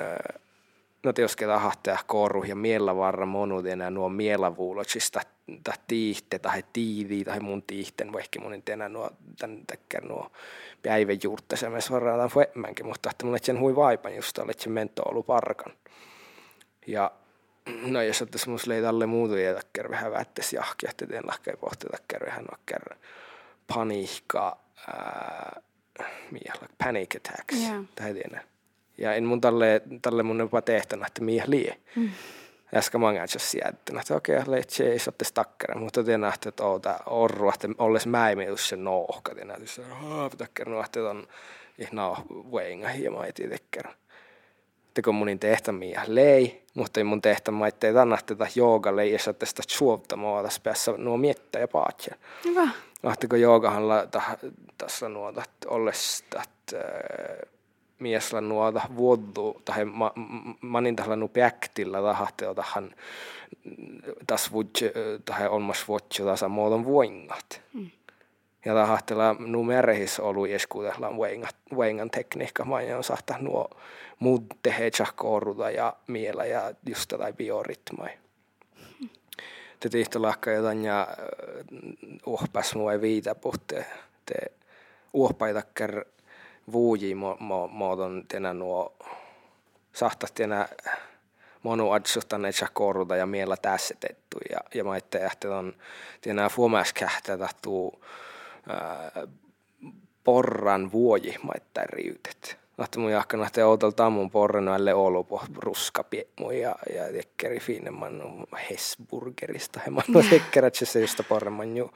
[SPEAKER 3] no jos ketä hahtea koru ja miellä varra monut enää nuo mielavuuloksista tai tiihte tai tiivi tai mun tiihten, vaikka mun enää nuo tän tekkär nuo päivän juurtta se myös varrataan fuemmänkin, mutta että mulle sen hui vaipan just että se mento ollut parkan. Ja no jos että semmois lei tälle muuta jätäkkär vähän vättäs jahkia, että teen lahkei pohtetakkär vähän nokkär paniikka, ää, miehla, panic attacks, yeah. tai tiedä. Ja en mun tälle, tälle mun jopa tehtänyt, että mieh lie. Mm. Äsken mä oon sieltä, että okei, okay, leitsi ei saatte stakkere, mutta te nähtä, että oota orru, että olles mäimius se noohka, te nähtä, että pitää kerran, että on ihan veinga hieman ei tietenkään kun mun tehtämiä lei, mutta mun tehtämä ei tätä joogalle ja sä tästä suottamaa tässä päässä nuo miettä ja paatsia.
[SPEAKER 2] Hyvä.
[SPEAKER 3] Lahtiko joogahan tässä nuota olles äh, miesla nuota vuodu tai ma, manin tällä nu päktillä tahte otahan tas vudj tai olmas vuotsi tasa muodon voingat. Mm. Ja tahahtella nu merehis olu jeskuudella voingan, voingan tekniikka, mä on sahta nuo muut tehdä koruta ja miellä ja just tätä bioritmai. Te tihto lahka jotain ja uhpas mua ei viitä puhte. Te uhpaitakker vuuji muodon tenä nuo sahtas tenä monu adsustanne koruta ja miellä tässetetty ja, ja mä ette että on tenä fuomäskähtä tahtuu porran vuoji maittain riutet Lahti mun jahka nähtä outalta mun porrenoille olupo ruska piemu ja, ja tekkeri fiinemman Hesburgerista. He mannu tekkerät se just porreman ju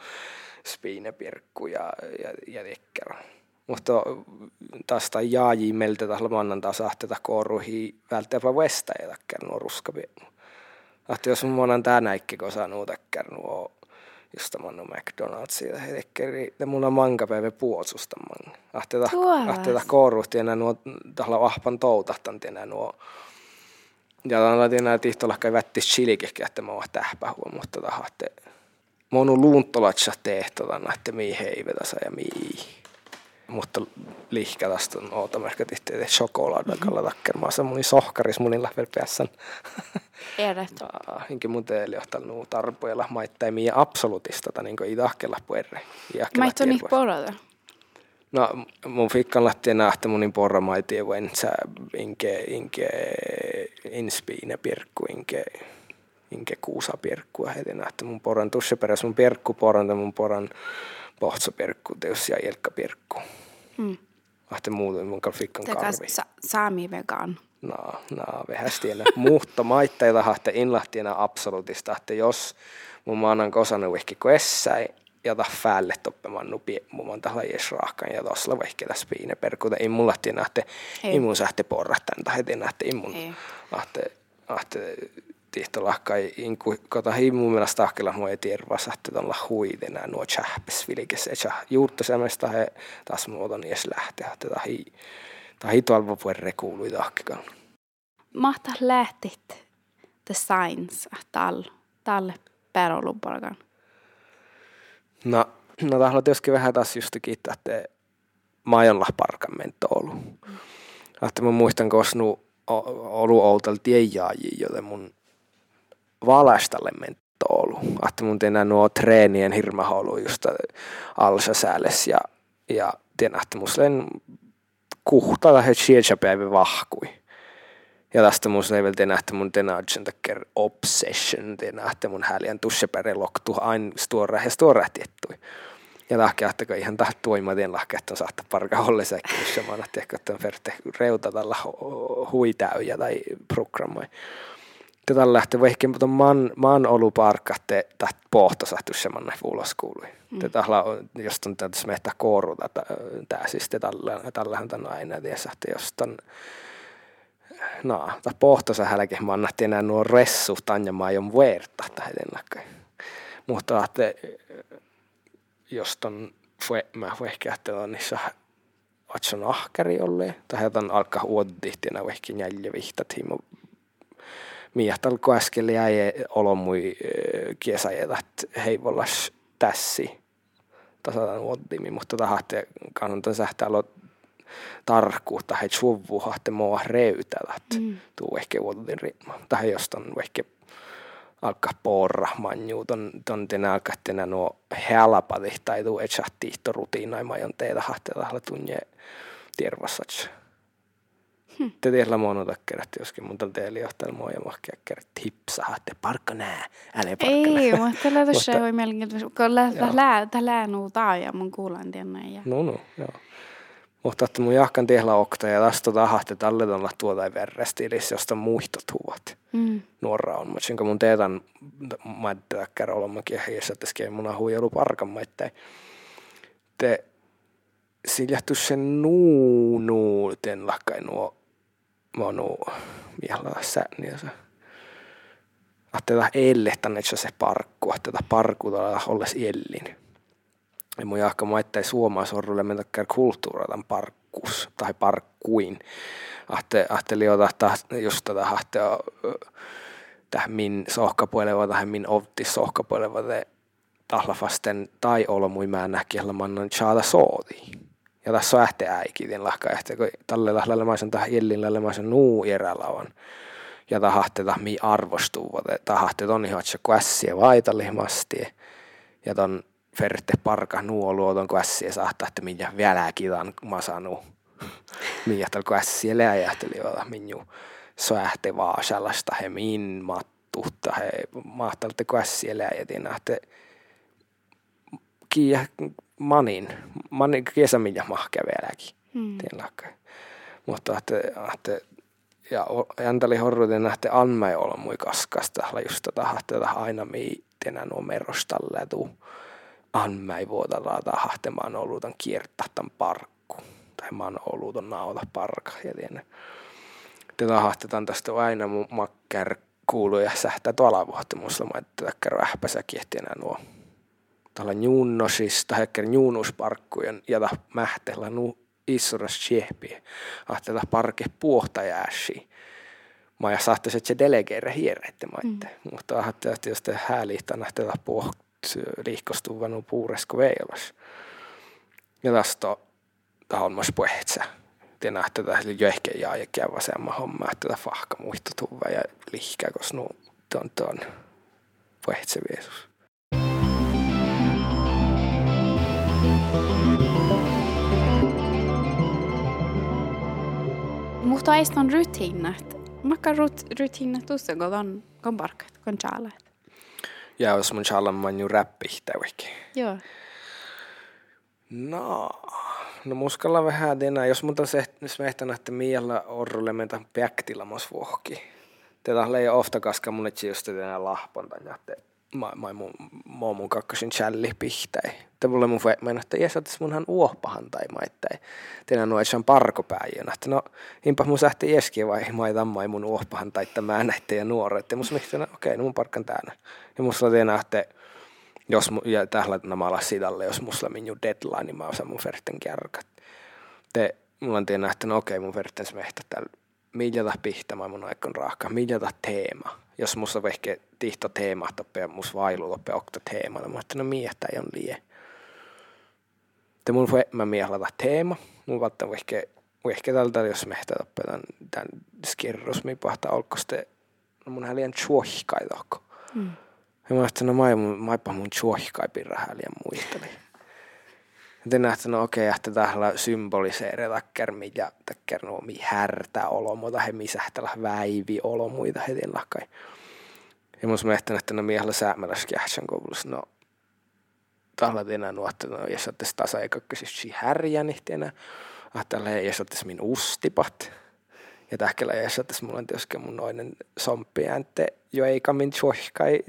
[SPEAKER 3] spiinepirkku ja, ja, ja tekkera. Mutta tästä jaaji meiltä tahla mannan taas ahteta koruhi välttäpä vestä ja tekkera nuo ruska piemu. Lahti jos mun monan tää näikki, kun saa nuo just mannu McDonald'sia he tekkeri te mulla mankapäivä puotsusta man. Ahteta ahteta koruhti enää nuo tahla ahpan toutahtan enää nuo ja tällä tienä tihtolla kai vätti chilikehkä, että mä oon tähpähua, mutta tahatte monu luuntolatsa tehtotan, että mii heivetasa ja mii mutta lihkä tästä on oota merkka tihti että chokoladakalla mm-hmm. takkermaassa muni sohkaris munilla vielä päässän.
[SPEAKER 2] Edet.
[SPEAKER 3] Hinkin mun teille johtaa nuu tarpoilla maittaa mii absolutista, niin kuin i tahkella puerre.
[SPEAKER 2] Maitto niin porada.
[SPEAKER 3] No, mun fikkan lähtien nähtä munin porra maitiin voin sä inke, inke, inspiine pirkku, inke, inke kuusa pirkkua heti nähtä mun porran tusse peräs mun pirkku porran, mun porran pohtsapirkku, teos ja jelkkapirkku. Mm. Ahte muuten mun kalfikkan karvi.
[SPEAKER 2] Sa- saami vegan.
[SPEAKER 3] No, no, vähästienä. Muutto maitteita hahte inlahtiena absoluutista, että jos mun maanan kosanu vihki ja ta fäälle toppemaan nupi mun on tällä jes raakkaan ja tossa vihki tässä piine perkuta. Ei mulla tiedä, että ei mun sähte porrattan tai heti nähte immun. Ahte, ahte tihtolahkai inku kota himu mielestä tahkella mua ei tiedä että tuolla huitena nuo chähpes vilkes ja juutta semmoista he taas muoton edes lähteä että tahi tahi tuolla puolella kuului tahkikan.
[SPEAKER 2] Mahtaa lähtit the signs tal talle perolupalkan.
[SPEAKER 3] No, no tahla tietysti vähän taas just kiittää, että majonla parkan mentoulu. Mm. Että mä muistan, kun ollut outal tiejaaji, joten mun valastalle mentoulu. Että mun tehdään nuo treenien hirmaholu just alsa sääles ja, ja tiedän, että mun kuhtaa he päivä vahkui. Ja tästä mun ei vielä tehdä, että mun tehdään takia obsession, tehdä, että mun häliän tussepere loktu aina stuora ja stuora tiettui. Ja lahkea, että ihan tahti tuoimatien lahkea, että on saattaa parka olle säkkiä, jos mä että on reuta tällä huitäyjä tai programmoi tätä lähtee vaikka mutta man, man ollut parkkatte tästä pohto sahtu semmoinen ulos kuului. Mm. Tätä jos on tätä smehtä kooru tää siis tällä tällä on aina tiesä, että jos on no, tämä pohto sä hälke mannatti enää nuo ressu tanja maa on vuerta tai Mutta että jos on mä ehkä että on niissä otson ahkari olleen, tai on alkaa uodihtina ehkä jäljä vihtat himo miehtalko äsken jäi olomui kiesajetat heivollas tässi tasataan uottimi, mutta tahatte kannattaa sähtää alo tarkkuutta, hei suvu hahte mua reytälät, mm. tuu ehkä uotin ritma. Tai jos on ehkä alkaa porra manjuu, ton, ton tenä alkaa tenä nuo helpati, tai tuu etsahti rutiinaimajon teitä hahte tahla tunne tiervassats. Te tiedä monta kertaa, joskin mun tällä teillä johtaa mua ja mahkia kertaa tipsaa, että parkka nää, älä parkka
[SPEAKER 2] Ei, mutta tällä tässä voi mielenkiintoista, kun tämä lää nuu ja mun kuulan tiennä. Ja...
[SPEAKER 3] No, no, joo. Mutta että mun jahkan tehdä okta ja tästä tahahti tälle tuolla tuota verrestiilissä, josta muistot huvat. Mm. Nuora on, mutta kun mun teetän mättä kerralla kehissä, että mun ahu ei ollut parkan maittain. Te sillä sen nuu nuu, ten lakkai nuo manu miehalla niin se Ahteta tänne se parkku, ahteta parkku tuolla olles ellin. Ja mun jahka maittai suomaa sorrulle mennä kulttuuratan parkkus tai parkkuin. Ahte, ahteli ottaa just tätä ahtea tähän min sohkapuoleva tai min ovti sohkapuoleva tahla vasten tai olmui mä näkkiellä mannan chaada ja tässä on ähte äikin lahka ähte, kun tälle lählemaisen tähän illin lählemaisen nuu erälavan. Ja tahahte mi arvostuu, tahahte ton ihan ässiä vaitalihmasti. Ja ton ferte parka nuo luoton ässiä saattaa, että minä vielä kidan masanu. Minä tällä ässiä läjähteli, olla minju ähte vaan sellaista he min mattutta he mahtalte ässiä läjätin, että kiinni manin, manin kesämiä mahkea vieläkin. Mm. Mutta että, että ja jänteli horruuden nähte anmai olla mui kaskasta, just tätä että aina miitenä nuo merostalle tuu anmai vuotella tahte mä oon ollut on kiertahtan parkku. Tai mä oon ollut on nauta parka. Ja tiedä. Te tahahtetaan tästä aina mun makkär kuuluu ja sähtää tuolla vuotta musta mä että kiehtienä nuo tällä njunnosista, hekker njunusparkkujen ja mähtellä nu issuras tjehpi, ahtella parke puhtajääsi. Mä ja saatte se delegeere hierreitte maitte, mm. mutta ahtella tietysti häälihtä nähtellä puht liikostuvanu puuresko veilas. Ja tästä tahon myös puhetsä. Te nähtä tähän jo ehkä jää ja käy vasemma homma, että tätä fahka muistutuva ja lihkä, koska nu tuon tuon puhetsä viesus.
[SPEAKER 2] Mutta eistä on rutiinat. Makka rut, rutiinat kun on, kun parkat, kun chalat.
[SPEAKER 3] Ja jos mun chalan man ju räppihtä
[SPEAKER 2] Joo.
[SPEAKER 3] No, No muskalla vähän enää, jos muuta se smehtänä, että miellä orrolle meitä päktilamas vuohki. Tätä ei ofta kaska mun etsi just enää lahponta ja te mä, mä mun, mä mun kakkosin challi pihtäi. Te mulle mun mennä, että jes, että munhan uohpahan tai maittai. Teillä nuo on parkopäijänä. Että no, impa mun sähti eski vai mai mun uohpahan tai että mä näitte ja nuoret. Ja mun mihti, no okei, no mun parkkan täällä. Ja musta tiedä, että jos, ja tällä namalla sidalle, jos mulla minun deadline, niin mä osaan mun verten kärkat. Te, mulla on tiedä, että no okei, mun verten smehtä täällä miljata pihtämään mun aikon raaka, miljata teema. Jos musta vehke tihto teema toppe mus vailu toppe okta teemalla, mä että no miehtä ei on lie. Te mun voi mä miehlata teema, mun vatta vehke ehkä tältä jos mehtä toppe tän, tän skirrus, mi pahta olkoste, no mun häliän chuohkai tokko. Mm. Ja mä että no mä, maipa mun chuohkai pirra häliän muisteli. Te nähtä, no okei, että tällä symboliseere takker, ja takker no mi härtä olomuita, he misähtälä väivi olomuita heti lakkai. Ja mun mielestä, että no miehellä säämäläs kähtsän koulussa, no tahla tänä nuotta, no jos ottaisi tasa siis härjä, niin tänä, että jos ottaisi min ustipat, ja tähkellä jässä tässä mulla on tietysti mun noinen somppi änte jo ei kamin tjohkai,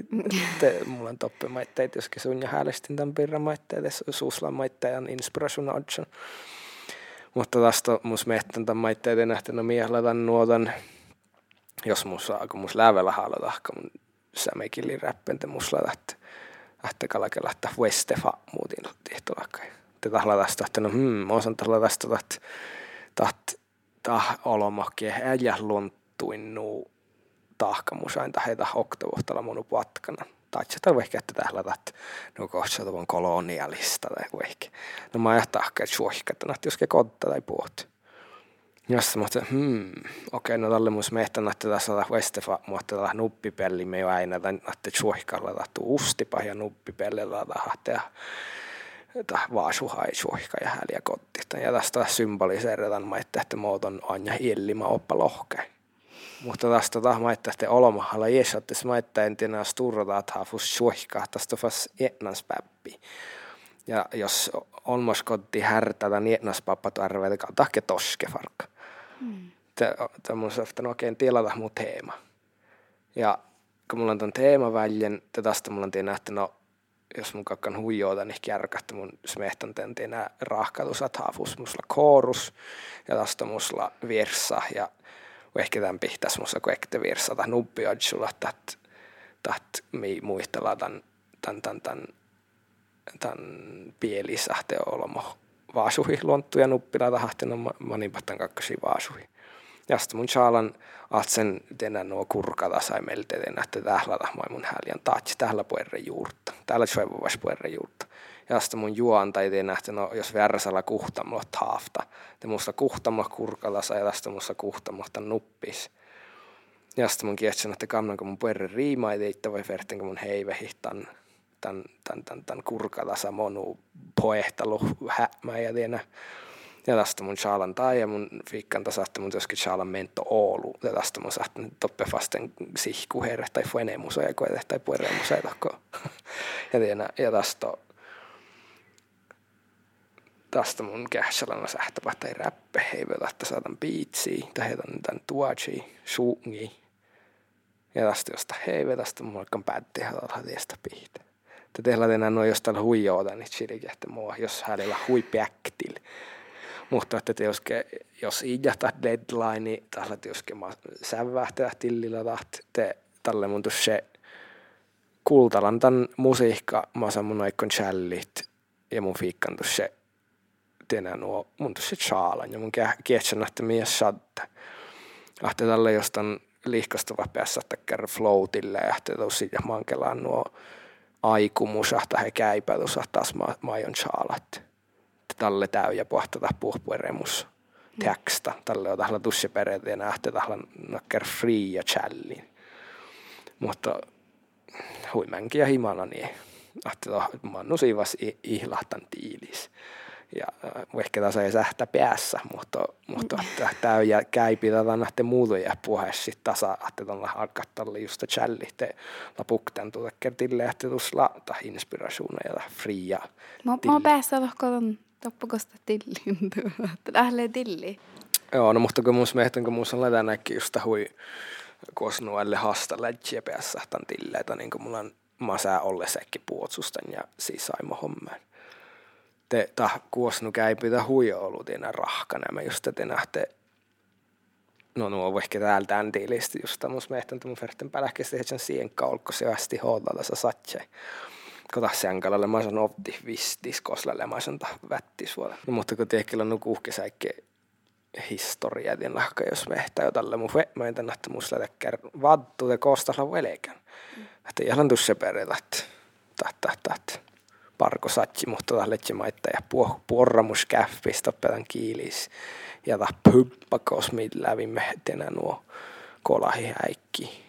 [SPEAKER 3] mulla on toppe maitteet tietysti sun ja häälestin tämän pirran maitteet, suuslan maitteen inspiration odson. Mutta tästä mus miettän tämän nähtänyt miehellä tämän nuotan, jos musta, kun mus lävellä haluta, kun mun sämekilli räppente musla lähtee, lähtee kalakella, että Westefa muutin tihtolakkai. Tahla tästä, että no hmm, mä osan tästä, että taht tah olomakke äijä lunttuin nuu tahkamusain taheta oktovuhtalla mun patkana. Tai se on ehkä, että täällä että no kohta on kolonialista tai ehkä. No mä ajattelin, että suohikatana, että jos kotta tai puhut. Jossa mä hmm, okei, no tälle mun mehtän, että tässä on Westefa, mutta tällä nuppipelli me jo aina, että suohikalla tahtuu ustipa ja nuppipellillä tahtea että vaasuhai suohka ja häliä kotti. Ja tästä symboliseerataan maitte, että muoton anja hiellima oppa lohke. Mutta tästä taas maitte, että olomahalla jeesattis maitte entinä sturrata, että hafus suohka, tästä fas etnanspäppi. Ja jos olmos kotti härtätä, niin etnaspappa tarvitsee tahke toske farkka. Mm. Tämä on sanoa, oikein tilata mun teema. Ja kun mulla on tämän teemaväljen, tästä mulla on nähty, no jos mun kakkan huijoota, niin kärkähtä mun smehtan tentinä haafus musla koorus ja musla virsa ja ehkä tämän pihtäs musta kuekte virsa. Tai nuppi odsulla tat tat mi muistella tämän tämän tämän tämän tämän pielisahte olomo vaasuhi luonttuja nuppila tahtina manipattan kakkasi vaasuhi. Ja sitten mun chaalan atsen tenä nuo kurkata sai meiltä tenä, että tählätä moi mun häliän taatsi tähllä puerre juurta. Täällä suevuvas puerre juurta. Ja sitten mun juon tai että no, jos värsällä kuhtamlo taafta. Te musta kuhtamlo kurkata sai ja tästä musta kuhtamlo nuppis. Ja sitten mun kietsän, että kannanko mun puerre riima, ei teitä voi vertenkö mun heivehihtan tämän, tämän, tämän, tämän kurkata samonu poehtalu hämä ja ja tästä mun Charlan tai ja mun fiikkan tasahti mun myöskin Charlan mento Oulu. Ja tästä mun sahti toppe vasten sihku herre tai fuene musoja koete tai puere musoja takko. ja ja tästä tästä mun kähsälänä sähtäpä tai räppe heivä että saatan biitsi tai heitän tän tuachi, suungi. Ja tästä josta heive tästä mun alkan päätti haluaa tiestä pihtä. Te tehdään enää noin jostain huijoota, niin chirikähtä mua, jos hänellä huipäktil. Mutta että jos, jos idjata deadline, niin tällä tietysti sävähtää tillillä taht, te tälle mun se kultalan tämän musiikka, mä saan mun aikon challit ja mun fiikkan se tenä nuo mun se chaalan ja mun kietsän että mies sadde. Ahte tälle jostain liikastava päässä kerran floatille ja ahte tosi ja mankelaan nuo aikumusahta he käypä tuossa taas ma, majon chaalat talle täyjä pohtata puhpueremus teksta. Talle on tahla tussi peretä ja nähtä tahla nakker free ja challin. Mutta huimänkin ja himana niin ahte mannu siivas ihlahtan tiilis. Ja äh, ehkä tässä ei sähtä päässä, mutta, mutta täyjä käypi tätä nähtä muutoja puheessa sitten tasa, että tuolla alkattalle just challite lapukten tuota kertille, että tuossa ta inspirationa ja fria.
[SPEAKER 2] Mä, mä päässä lohkoon Toppakosta tillin tuo. Lählee tilli.
[SPEAKER 3] Joo, no mutta kun mun mielestä, kun mun on lätänäkin just hui kosnuelle hasta lätsiä päässä tämän tilleitä, niin kuin mulla on masää ollessäkin puotsustan ja siis saimo hommaan. Te ta kuosnu käipitä huija ollut enää rahkana. Mä just te nähte no nuo ehkä täältä tiilisti just mielestä, että mun verten päläkkästi hetken siihen kaulko se hoodalla sa satse. Kota senkalalle mä sanon opti vistis koslalle mä sanon vättis. No, mutta kun tiekillä on kuhkesäikke historia den lahka jos mehtä tälle mun mä en tänne musta läkkär vaddu te kostalla. Mm. Että ihan perillä, että tat, tat, parko satsi, mutta tällä maittaa ja puorramus käffistä pedan kiilis ja ta pyppakos lävimme tenä nuo kolahi häikki.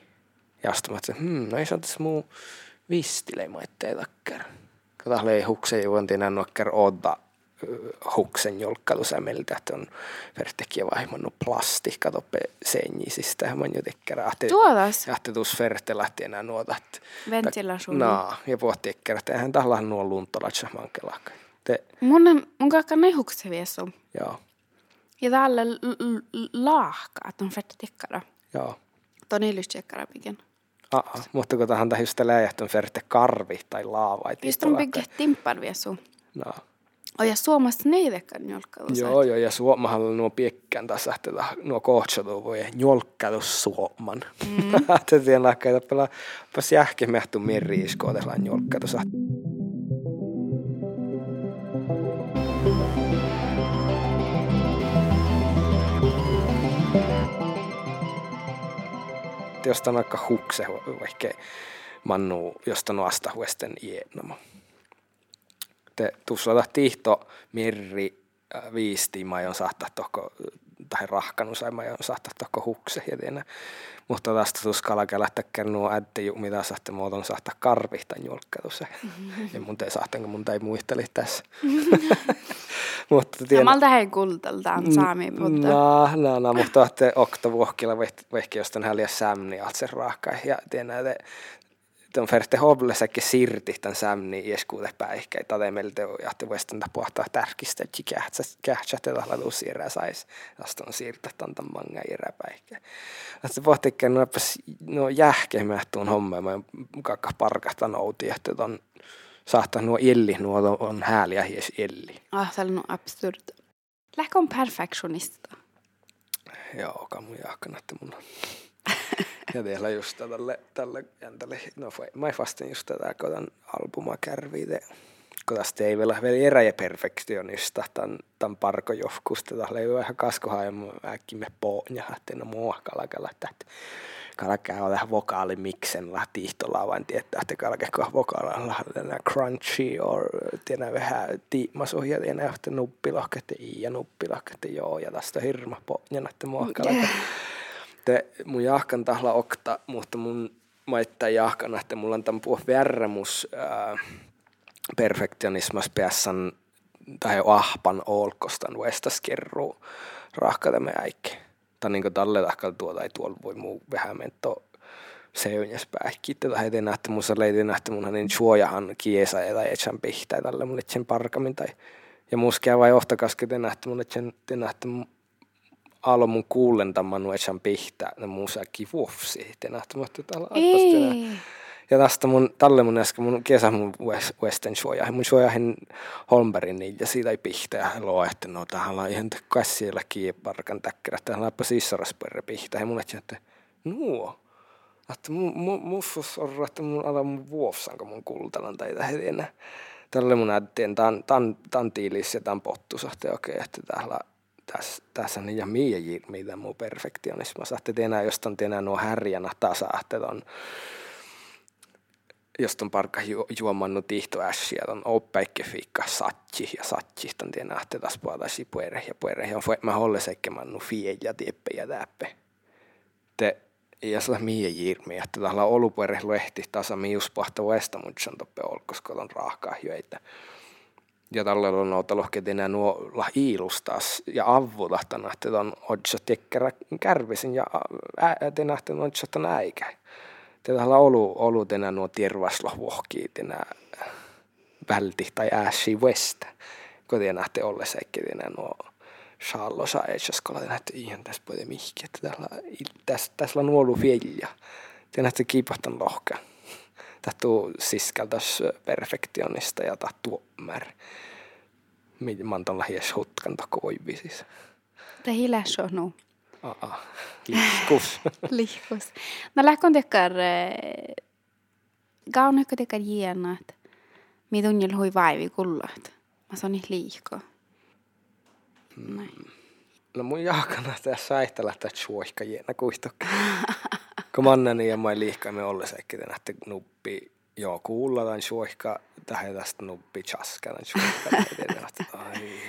[SPEAKER 3] Ja sitten että hmm, no ei saa tässä muu vistile maitteita takkar. Kato lei hukse juon tenä nuokkar odda huksen jolkkailusämeltä, että on vertekkiä vaihmannut plasti, katoppe senjisistä, man det,
[SPEAKER 2] Tuotas?
[SPEAKER 3] att det tus ferte lähti enää nuota.
[SPEAKER 2] Ventilation.
[SPEAKER 3] Naa, ja puhut tycker että eihän tahla nuo luntolatsa mankelakka. Te,
[SPEAKER 2] mun, mun kakka ne hukse viesu.
[SPEAKER 3] joo,
[SPEAKER 2] Ja täällä laahka, että on fette tikkara.
[SPEAKER 3] joo.
[SPEAKER 2] Tuon ilystiekkara pikin.
[SPEAKER 3] Aa, mutta kun tähän just läjähtön ferte karvi tai laava.
[SPEAKER 2] Just on pikin timppan viesu.
[SPEAKER 3] No.
[SPEAKER 2] Och jag suomasta neidekään jolkkailu.
[SPEAKER 3] Joo, joo, ja Suomahalla nuo piekkään tässä, että nuo kohtsatu voi njolkkailu Suoman. Mm. Että tien lakkaita pelaa, pas jähke mehtu meriis, kootellaan saa. Josta on aika hukse, vaikka mannu, josta on asta huesten ienamo te tuossa tihto mirri äh, viisti mä on saattaa tohko tai rahkanu sai mä on saattaa tohko hukse ja tiedä. Mutta tästä tuskalla lähtäkään nuo ätti mitä saatte muoton saattaa karvihta julkkatussa. Ja mun ei saattaa, kun mun ei muisteli tässä. mutta tiedä.
[SPEAKER 2] Samalta hei kultaltaan saami puhuta.
[SPEAKER 3] No, no, no, mutta että okta vuokkilla vehki jostain häliä sämni altsen raakka. Ja tiedä, että on färte hovlesäkin sirti tämän sämni ieskuute päihkä. Tade meiltä ja te voisitte pohtaa tärkistä, että kähtsä te tahla tuusi erä sais. Tästä on siirtä tämän manga erä päihkä. Että pohtikkeen no, no jähkemä tuon homma. Mä kakka parkasta nouti, että ton saattaa nuo illi, nuo on hääliä hies illi.
[SPEAKER 2] Ah, täällä on absurd. Lähkö on perfektionista.
[SPEAKER 3] Joo, kamu jaakana, että mun ja teillä just tälle, tälle jäntälle, no mä fastin just tätä kodan albuma kärviite. Kodas ei vielä vielä erä ja perfektionista tämän, tämän parko jofkusta. Tämä oli vähän kaskohaa ja äkki me poonja, että no mua kalakalla, että kalakkaa on vähän vokaali miksen la tiihtola vain tietää, että kalakkaa vokaalilla la crunchy or tiedä vähän tiimasuhja tiedä että nuppilohkette i ja nuppilohkette joo ja tästä hirma poonjana, että mua kalakkaa te mun jahkan tahla okta, mutta mun maittaa jahkan, että mulla on tämän puhu värremus äh, perfektionismas päässän tai ahpan olkostan vestas kerruu rahkata me äikki. Tai niin tälle tahkal tuota ei tuolla voi muu vähän mento seunjas päihki. Tätä heti nähtä mun leiti nähtä mun niin suojahan kiesa ja tai etsän pihtää tälle mun etsen parkamin tai ja muskea vai ohtakaskin te nähtä mun etsen te nähtä alo mun kuulentamman nuesan pihtä ne muusakin vuofsi. Te nähtämättä täällä
[SPEAKER 2] Ei.
[SPEAKER 3] Ja tästä mun, tälle mun äsken mun kesä mun Western suoja. Mun suojahin Holmbergin ja siitä ei pihtä ja luo, että no tähän on ihan käsiellä kiiparkan täkkärä. Tähän on sissarasperre pihtä. Ja mun etsin, että nuo. Että mun, mun, mun on, että mun ala mun vuofsanko mun kultalan tai heti enää. Tälle mun äittien, tämän, tämän, tämän tiilis ja tämän pottusahti okei, okay, että täällä tässä, tässä on ja mie mitä muu perfektionisma. Saatte tienää, jos on tienää nuo härjänä tasa, että on jos on parkka ju, juomannut tihto ässiä, on oppäikki fiikka satsi ja satsi, on tienää, että tässä puhutaan puere ja puere. Ja mä holle sekkemannu fie ja tieppe ja täppe. Te, ja sillä mie jirmi, että täällä olupuere lehti tasa mius pahta väestä, mutta se on toppe olkoska on raahkaa hyöitä ja tällä on noutalohketina nuo iilustas ja avvulahtana, että on odsa tekkerä kärvisin ja äätenä, että on odsa äikä. Tällä olu, olu tänä nuo tiervaslo vuohkii tänä välti tai ääsi vestä. kun tiedä nähti olle seikkiä nuo Charlo sa ei skola nähti ihan tässä puhuta mihki, että täällä, tässä, tässä on ollut fjälja. Tiedä nähti kiipahtan lohka. Tähtu siskeltäs perfektionista ja tahtu mär. Man tuolla hies hutkan tokko voivi siis.
[SPEAKER 2] Det hiläs on nu.
[SPEAKER 3] Aa, lihkus.
[SPEAKER 2] lihkus. No lähkon tekkar, kaunekko tekkar jienat, midunjel hui vaivi kullat. Mä sanon liiko.
[SPEAKER 3] Mm. No mun jaakana tässä säihtää lähteä suohka jiena kuihtokki. Kun mannani ja mä liikkaamme olles ehkä nähtä nuppi joo kuulla suohka tähän tästä nuppi chaskana suohka. Ai,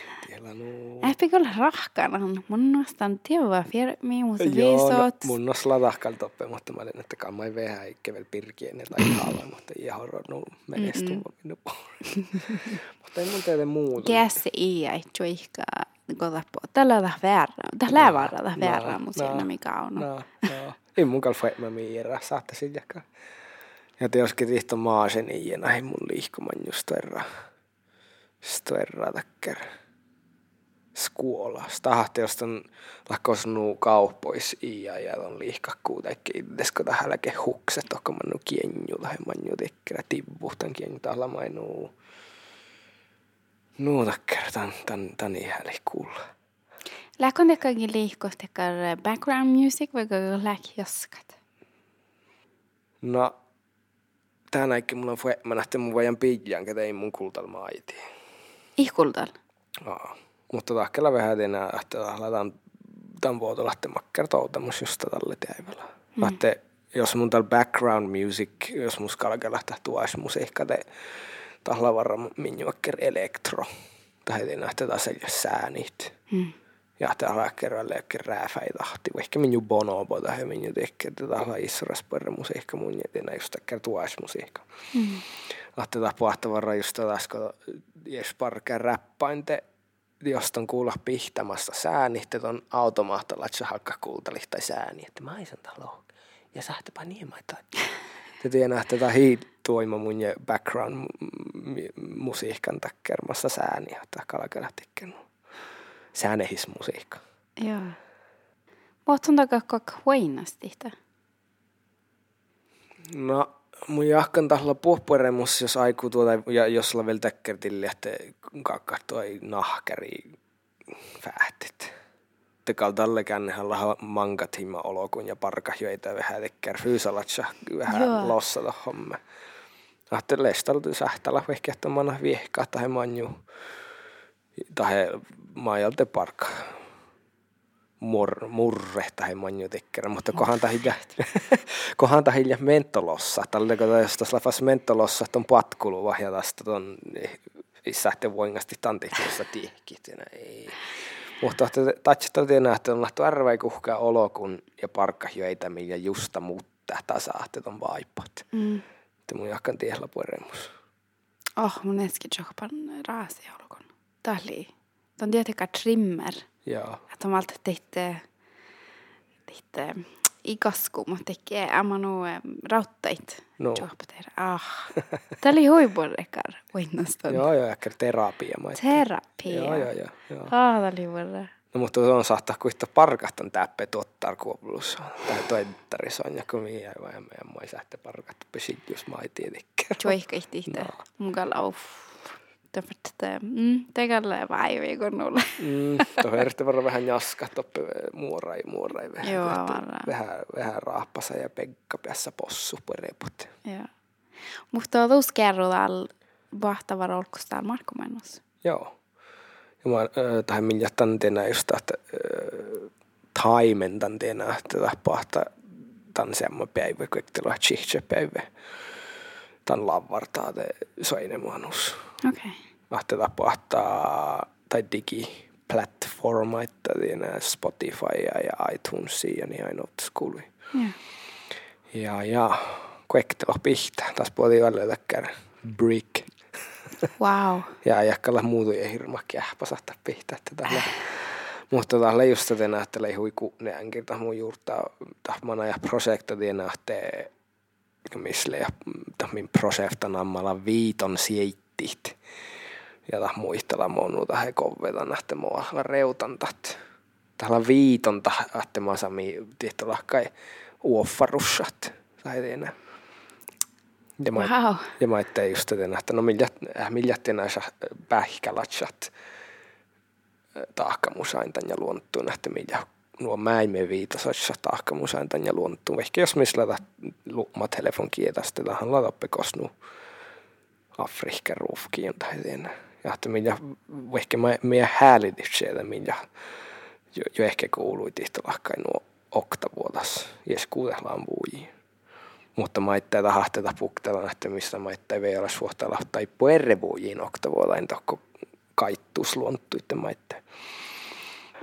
[SPEAKER 2] Äppi kyllä rahkana. Mun nostan tiedä fier miimus
[SPEAKER 3] Joo, no,
[SPEAKER 2] viisot.
[SPEAKER 3] mun nostaa tahkal toppe, mutta mä olin, että kammai vähän eikä vielä pirkien tai haava, mutta ei horonnut menestuva minun Mutta ei mun teille muuta.
[SPEAKER 2] Käsi ei ei suihka. Kota po. Tällä on väärä. Tällä on väärä. Väärä, mutta siinä mikä on.
[SPEAKER 3] No, no. Ei mun kalfa mä miirä, saatte jakaa. Ja te joskin tihto maasen ja näin mun liikkuman just verran. Stverra tacker. Skuola. Stahti jostain lakkos nuu kauppois ja ja on liihkakkuu teikki itsesko tähän hukset tokko man nu kienju tai man ju tekkerä tibbuhtan kienju täällä mainuu. Nuu tacker tän tän tän ihan kuulla.
[SPEAKER 2] Lähkon tekkakin liikkos tekkar background music vai läk joskat?
[SPEAKER 3] No, tänäkin mulla on fue, mä nähtin mun vajan pidjan, ketä ei mun kultal maiti.
[SPEAKER 2] Ihkultal?
[SPEAKER 3] Aa. Mutta tahkella vähän enää, että lähdetään tämän vuoto lähteä makkertoutemus just tälle teivellä. Mm. Lähtee, jos mun tällä background music, jos mun skalke lähtee tuois musiikka, te tahla varra minjuakker elektro. Tai ei nähtä taas säänit. Mm ja täällä kerran leikki rääfäi tahti. Ehkä minun bonobo tai minun tekee täällä israsperre musiikka mun jätinä just tekee tuoismusiikka. Mm. Ahte tapahtavarra just taas kun jos parkeen räppainte jostain kuulla pihtamasta sääni, että ton automaattalla, että se halkka kuultali tai sääni, että mä aisen talo. Ja sähtäpä niin mä Te tiedän, että tätä hiituima mun background musiikan takkermassa sääni, että kalakana tekee säänehis-musiikka.
[SPEAKER 2] Joo. Muutun takaa kok huinasti.
[SPEAKER 3] No, mun jahkan tahla puhpueremus, jos aikuu tuota, ja jos sulla vielä täkkertille, että kakka toi nahkari fäätit. Tekal tälle kännehän laha mankat himma olokun ja parka joita vähän tekkär fyysalatsa vähän Joo. lossa tohomme. Ahte lestaltu sähtälä ehkä, että mana viehkaa tai manju tai maajalta mur, murre tai manju tekkerä, mutta kohan tahilla, kohan tahilla mentolossa, tällä kun jos lafas mentolossa on patkulu ja tästä ton sähte voingasti tantihtiössä tihkit, ei. Mutta tatsista tiedä, että on lähtö arvai kuhkaa olokun ja parkka joita, millä justa mutta tasahte ton vaipat. Mm. Että mun jakkan tiehla puoremus.
[SPEAKER 2] Oh, mun äsken jokpan raasi olokun. Tali. De tietenkään trimmer.
[SPEAKER 3] Joo.
[SPEAKER 2] Että on alltid lite, lite i kasku, mutta tekee amanu rauttait.
[SPEAKER 3] No.
[SPEAKER 2] Ah. Tämä oli huipurekar. Voinnaston.
[SPEAKER 3] joo, joo, ehkä terapia.
[SPEAKER 2] Terapia.
[SPEAKER 3] Joo, joo, joo. joo. Ah,
[SPEAKER 2] tämä oli vuoro.
[SPEAKER 3] No mutta on saattaa kuittaa parkahtan täppä tuottaa kuopulussa. Tai toittaris on joku mihin vai meidän moi sähtä parkat pysit jos mä ei tietenkään.
[SPEAKER 2] Tjoihkahti no. Mukalla uff. Därför att mm, det gäller varje vecka nulle.
[SPEAKER 3] mm, tuohon erittäin varmaan vähän jaska toppe muorai muorai vähän.
[SPEAKER 2] Joo, varmaan.
[SPEAKER 3] Vähän, vähän raapasa ja pekka päässä possu reput.
[SPEAKER 2] Joo. Mutta on tuossa kerrotaan vahtava rolkustaan markkomennus.
[SPEAKER 3] Joo. Ja mä äh, tähän minä tanteena just, että äh, taimen tanteena, että tapahtaa tämän semmoinen päivä, kun ei päivä. Tämän lavartaa te soinemanus.
[SPEAKER 2] Okei. Okay.
[SPEAKER 3] Ahte tapahtaa tai digiplattformaita, Spotify ja iTunesia ja niin aina kuului.
[SPEAKER 2] Yeah.
[SPEAKER 3] Ja, ja kuektelo pihtä. Taas puhutiin välillä brick.
[SPEAKER 2] Wow.
[SPEAKER 3] ja jakkalla muutu ja hirma kähpasahta pihtä. Että tällä, mutta tällä just tätä nähtele hui kuneankin mun juurta tahmana ja projekta nähtee misle ja min projekta nammalla viiton siittit Ja tah muistella muuta he koveta nähtä mua reutantat. Täällä viitonta, mä sami tihtola kai uoffarussat. Tai enää. Ja mä, wow. ja mä ettei just tätä, että no miljat, äh, miljatti näissä pähkälatsat taakkamusain tän ja luonttuun, että millä nuo mäimme viitasoissa taakkamusain tän ja luonttuun. Ehkä jos missä laita luuma telefon kielestä, tähän laita pekosnu Afrikka ruufkiin tai enää. Ja että millä, ehkä mä, mä häälitys siellä, millä jo, jo ehkä kuului tihtelahkain nuo oktavuotas, jes kuudellaan vuojiin mutta maittaa tahahteta puktella, että missä maittaa vielä olisi suhtella tai puerrevuujiin oktavuolla, en tokko kaittuus luonttuitten maittaa.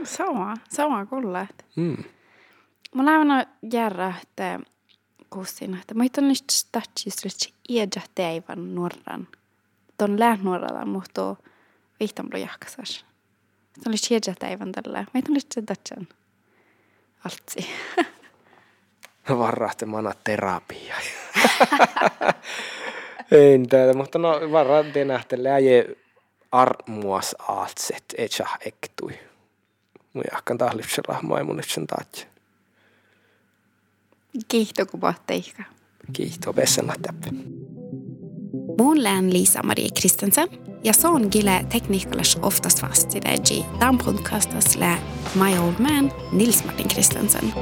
[SPEAKER 2] Sama, sama kyllä. Mm. Mä lähden järjä, että kussin, että mä on nyt statsis, että iedä teivän nuoran. Ton läht nuoralla, mutta vihtan blo jahkasas. Se oli iedä teivän tällä. Mä on nyt se tatsan. Altsi.
[SPEAKER 3] varrahte mana terapia. Ei täällä, mutta no varrahte nähtelee äje armuas aatset, etsa ektui. Mun jahkan maimunitsen taatse.
[SPEAKER 2] Kiihto kun pahteikä.
[SPEAKER 3] Kiihto vessana täppä.
[SPEAKER 2] Mun lään Liisa-Marie Kristensen ja se on kyllä tekniikalas oftast fast i det. Tämän podcastas lää My Old Man Nils Martin Kristensen.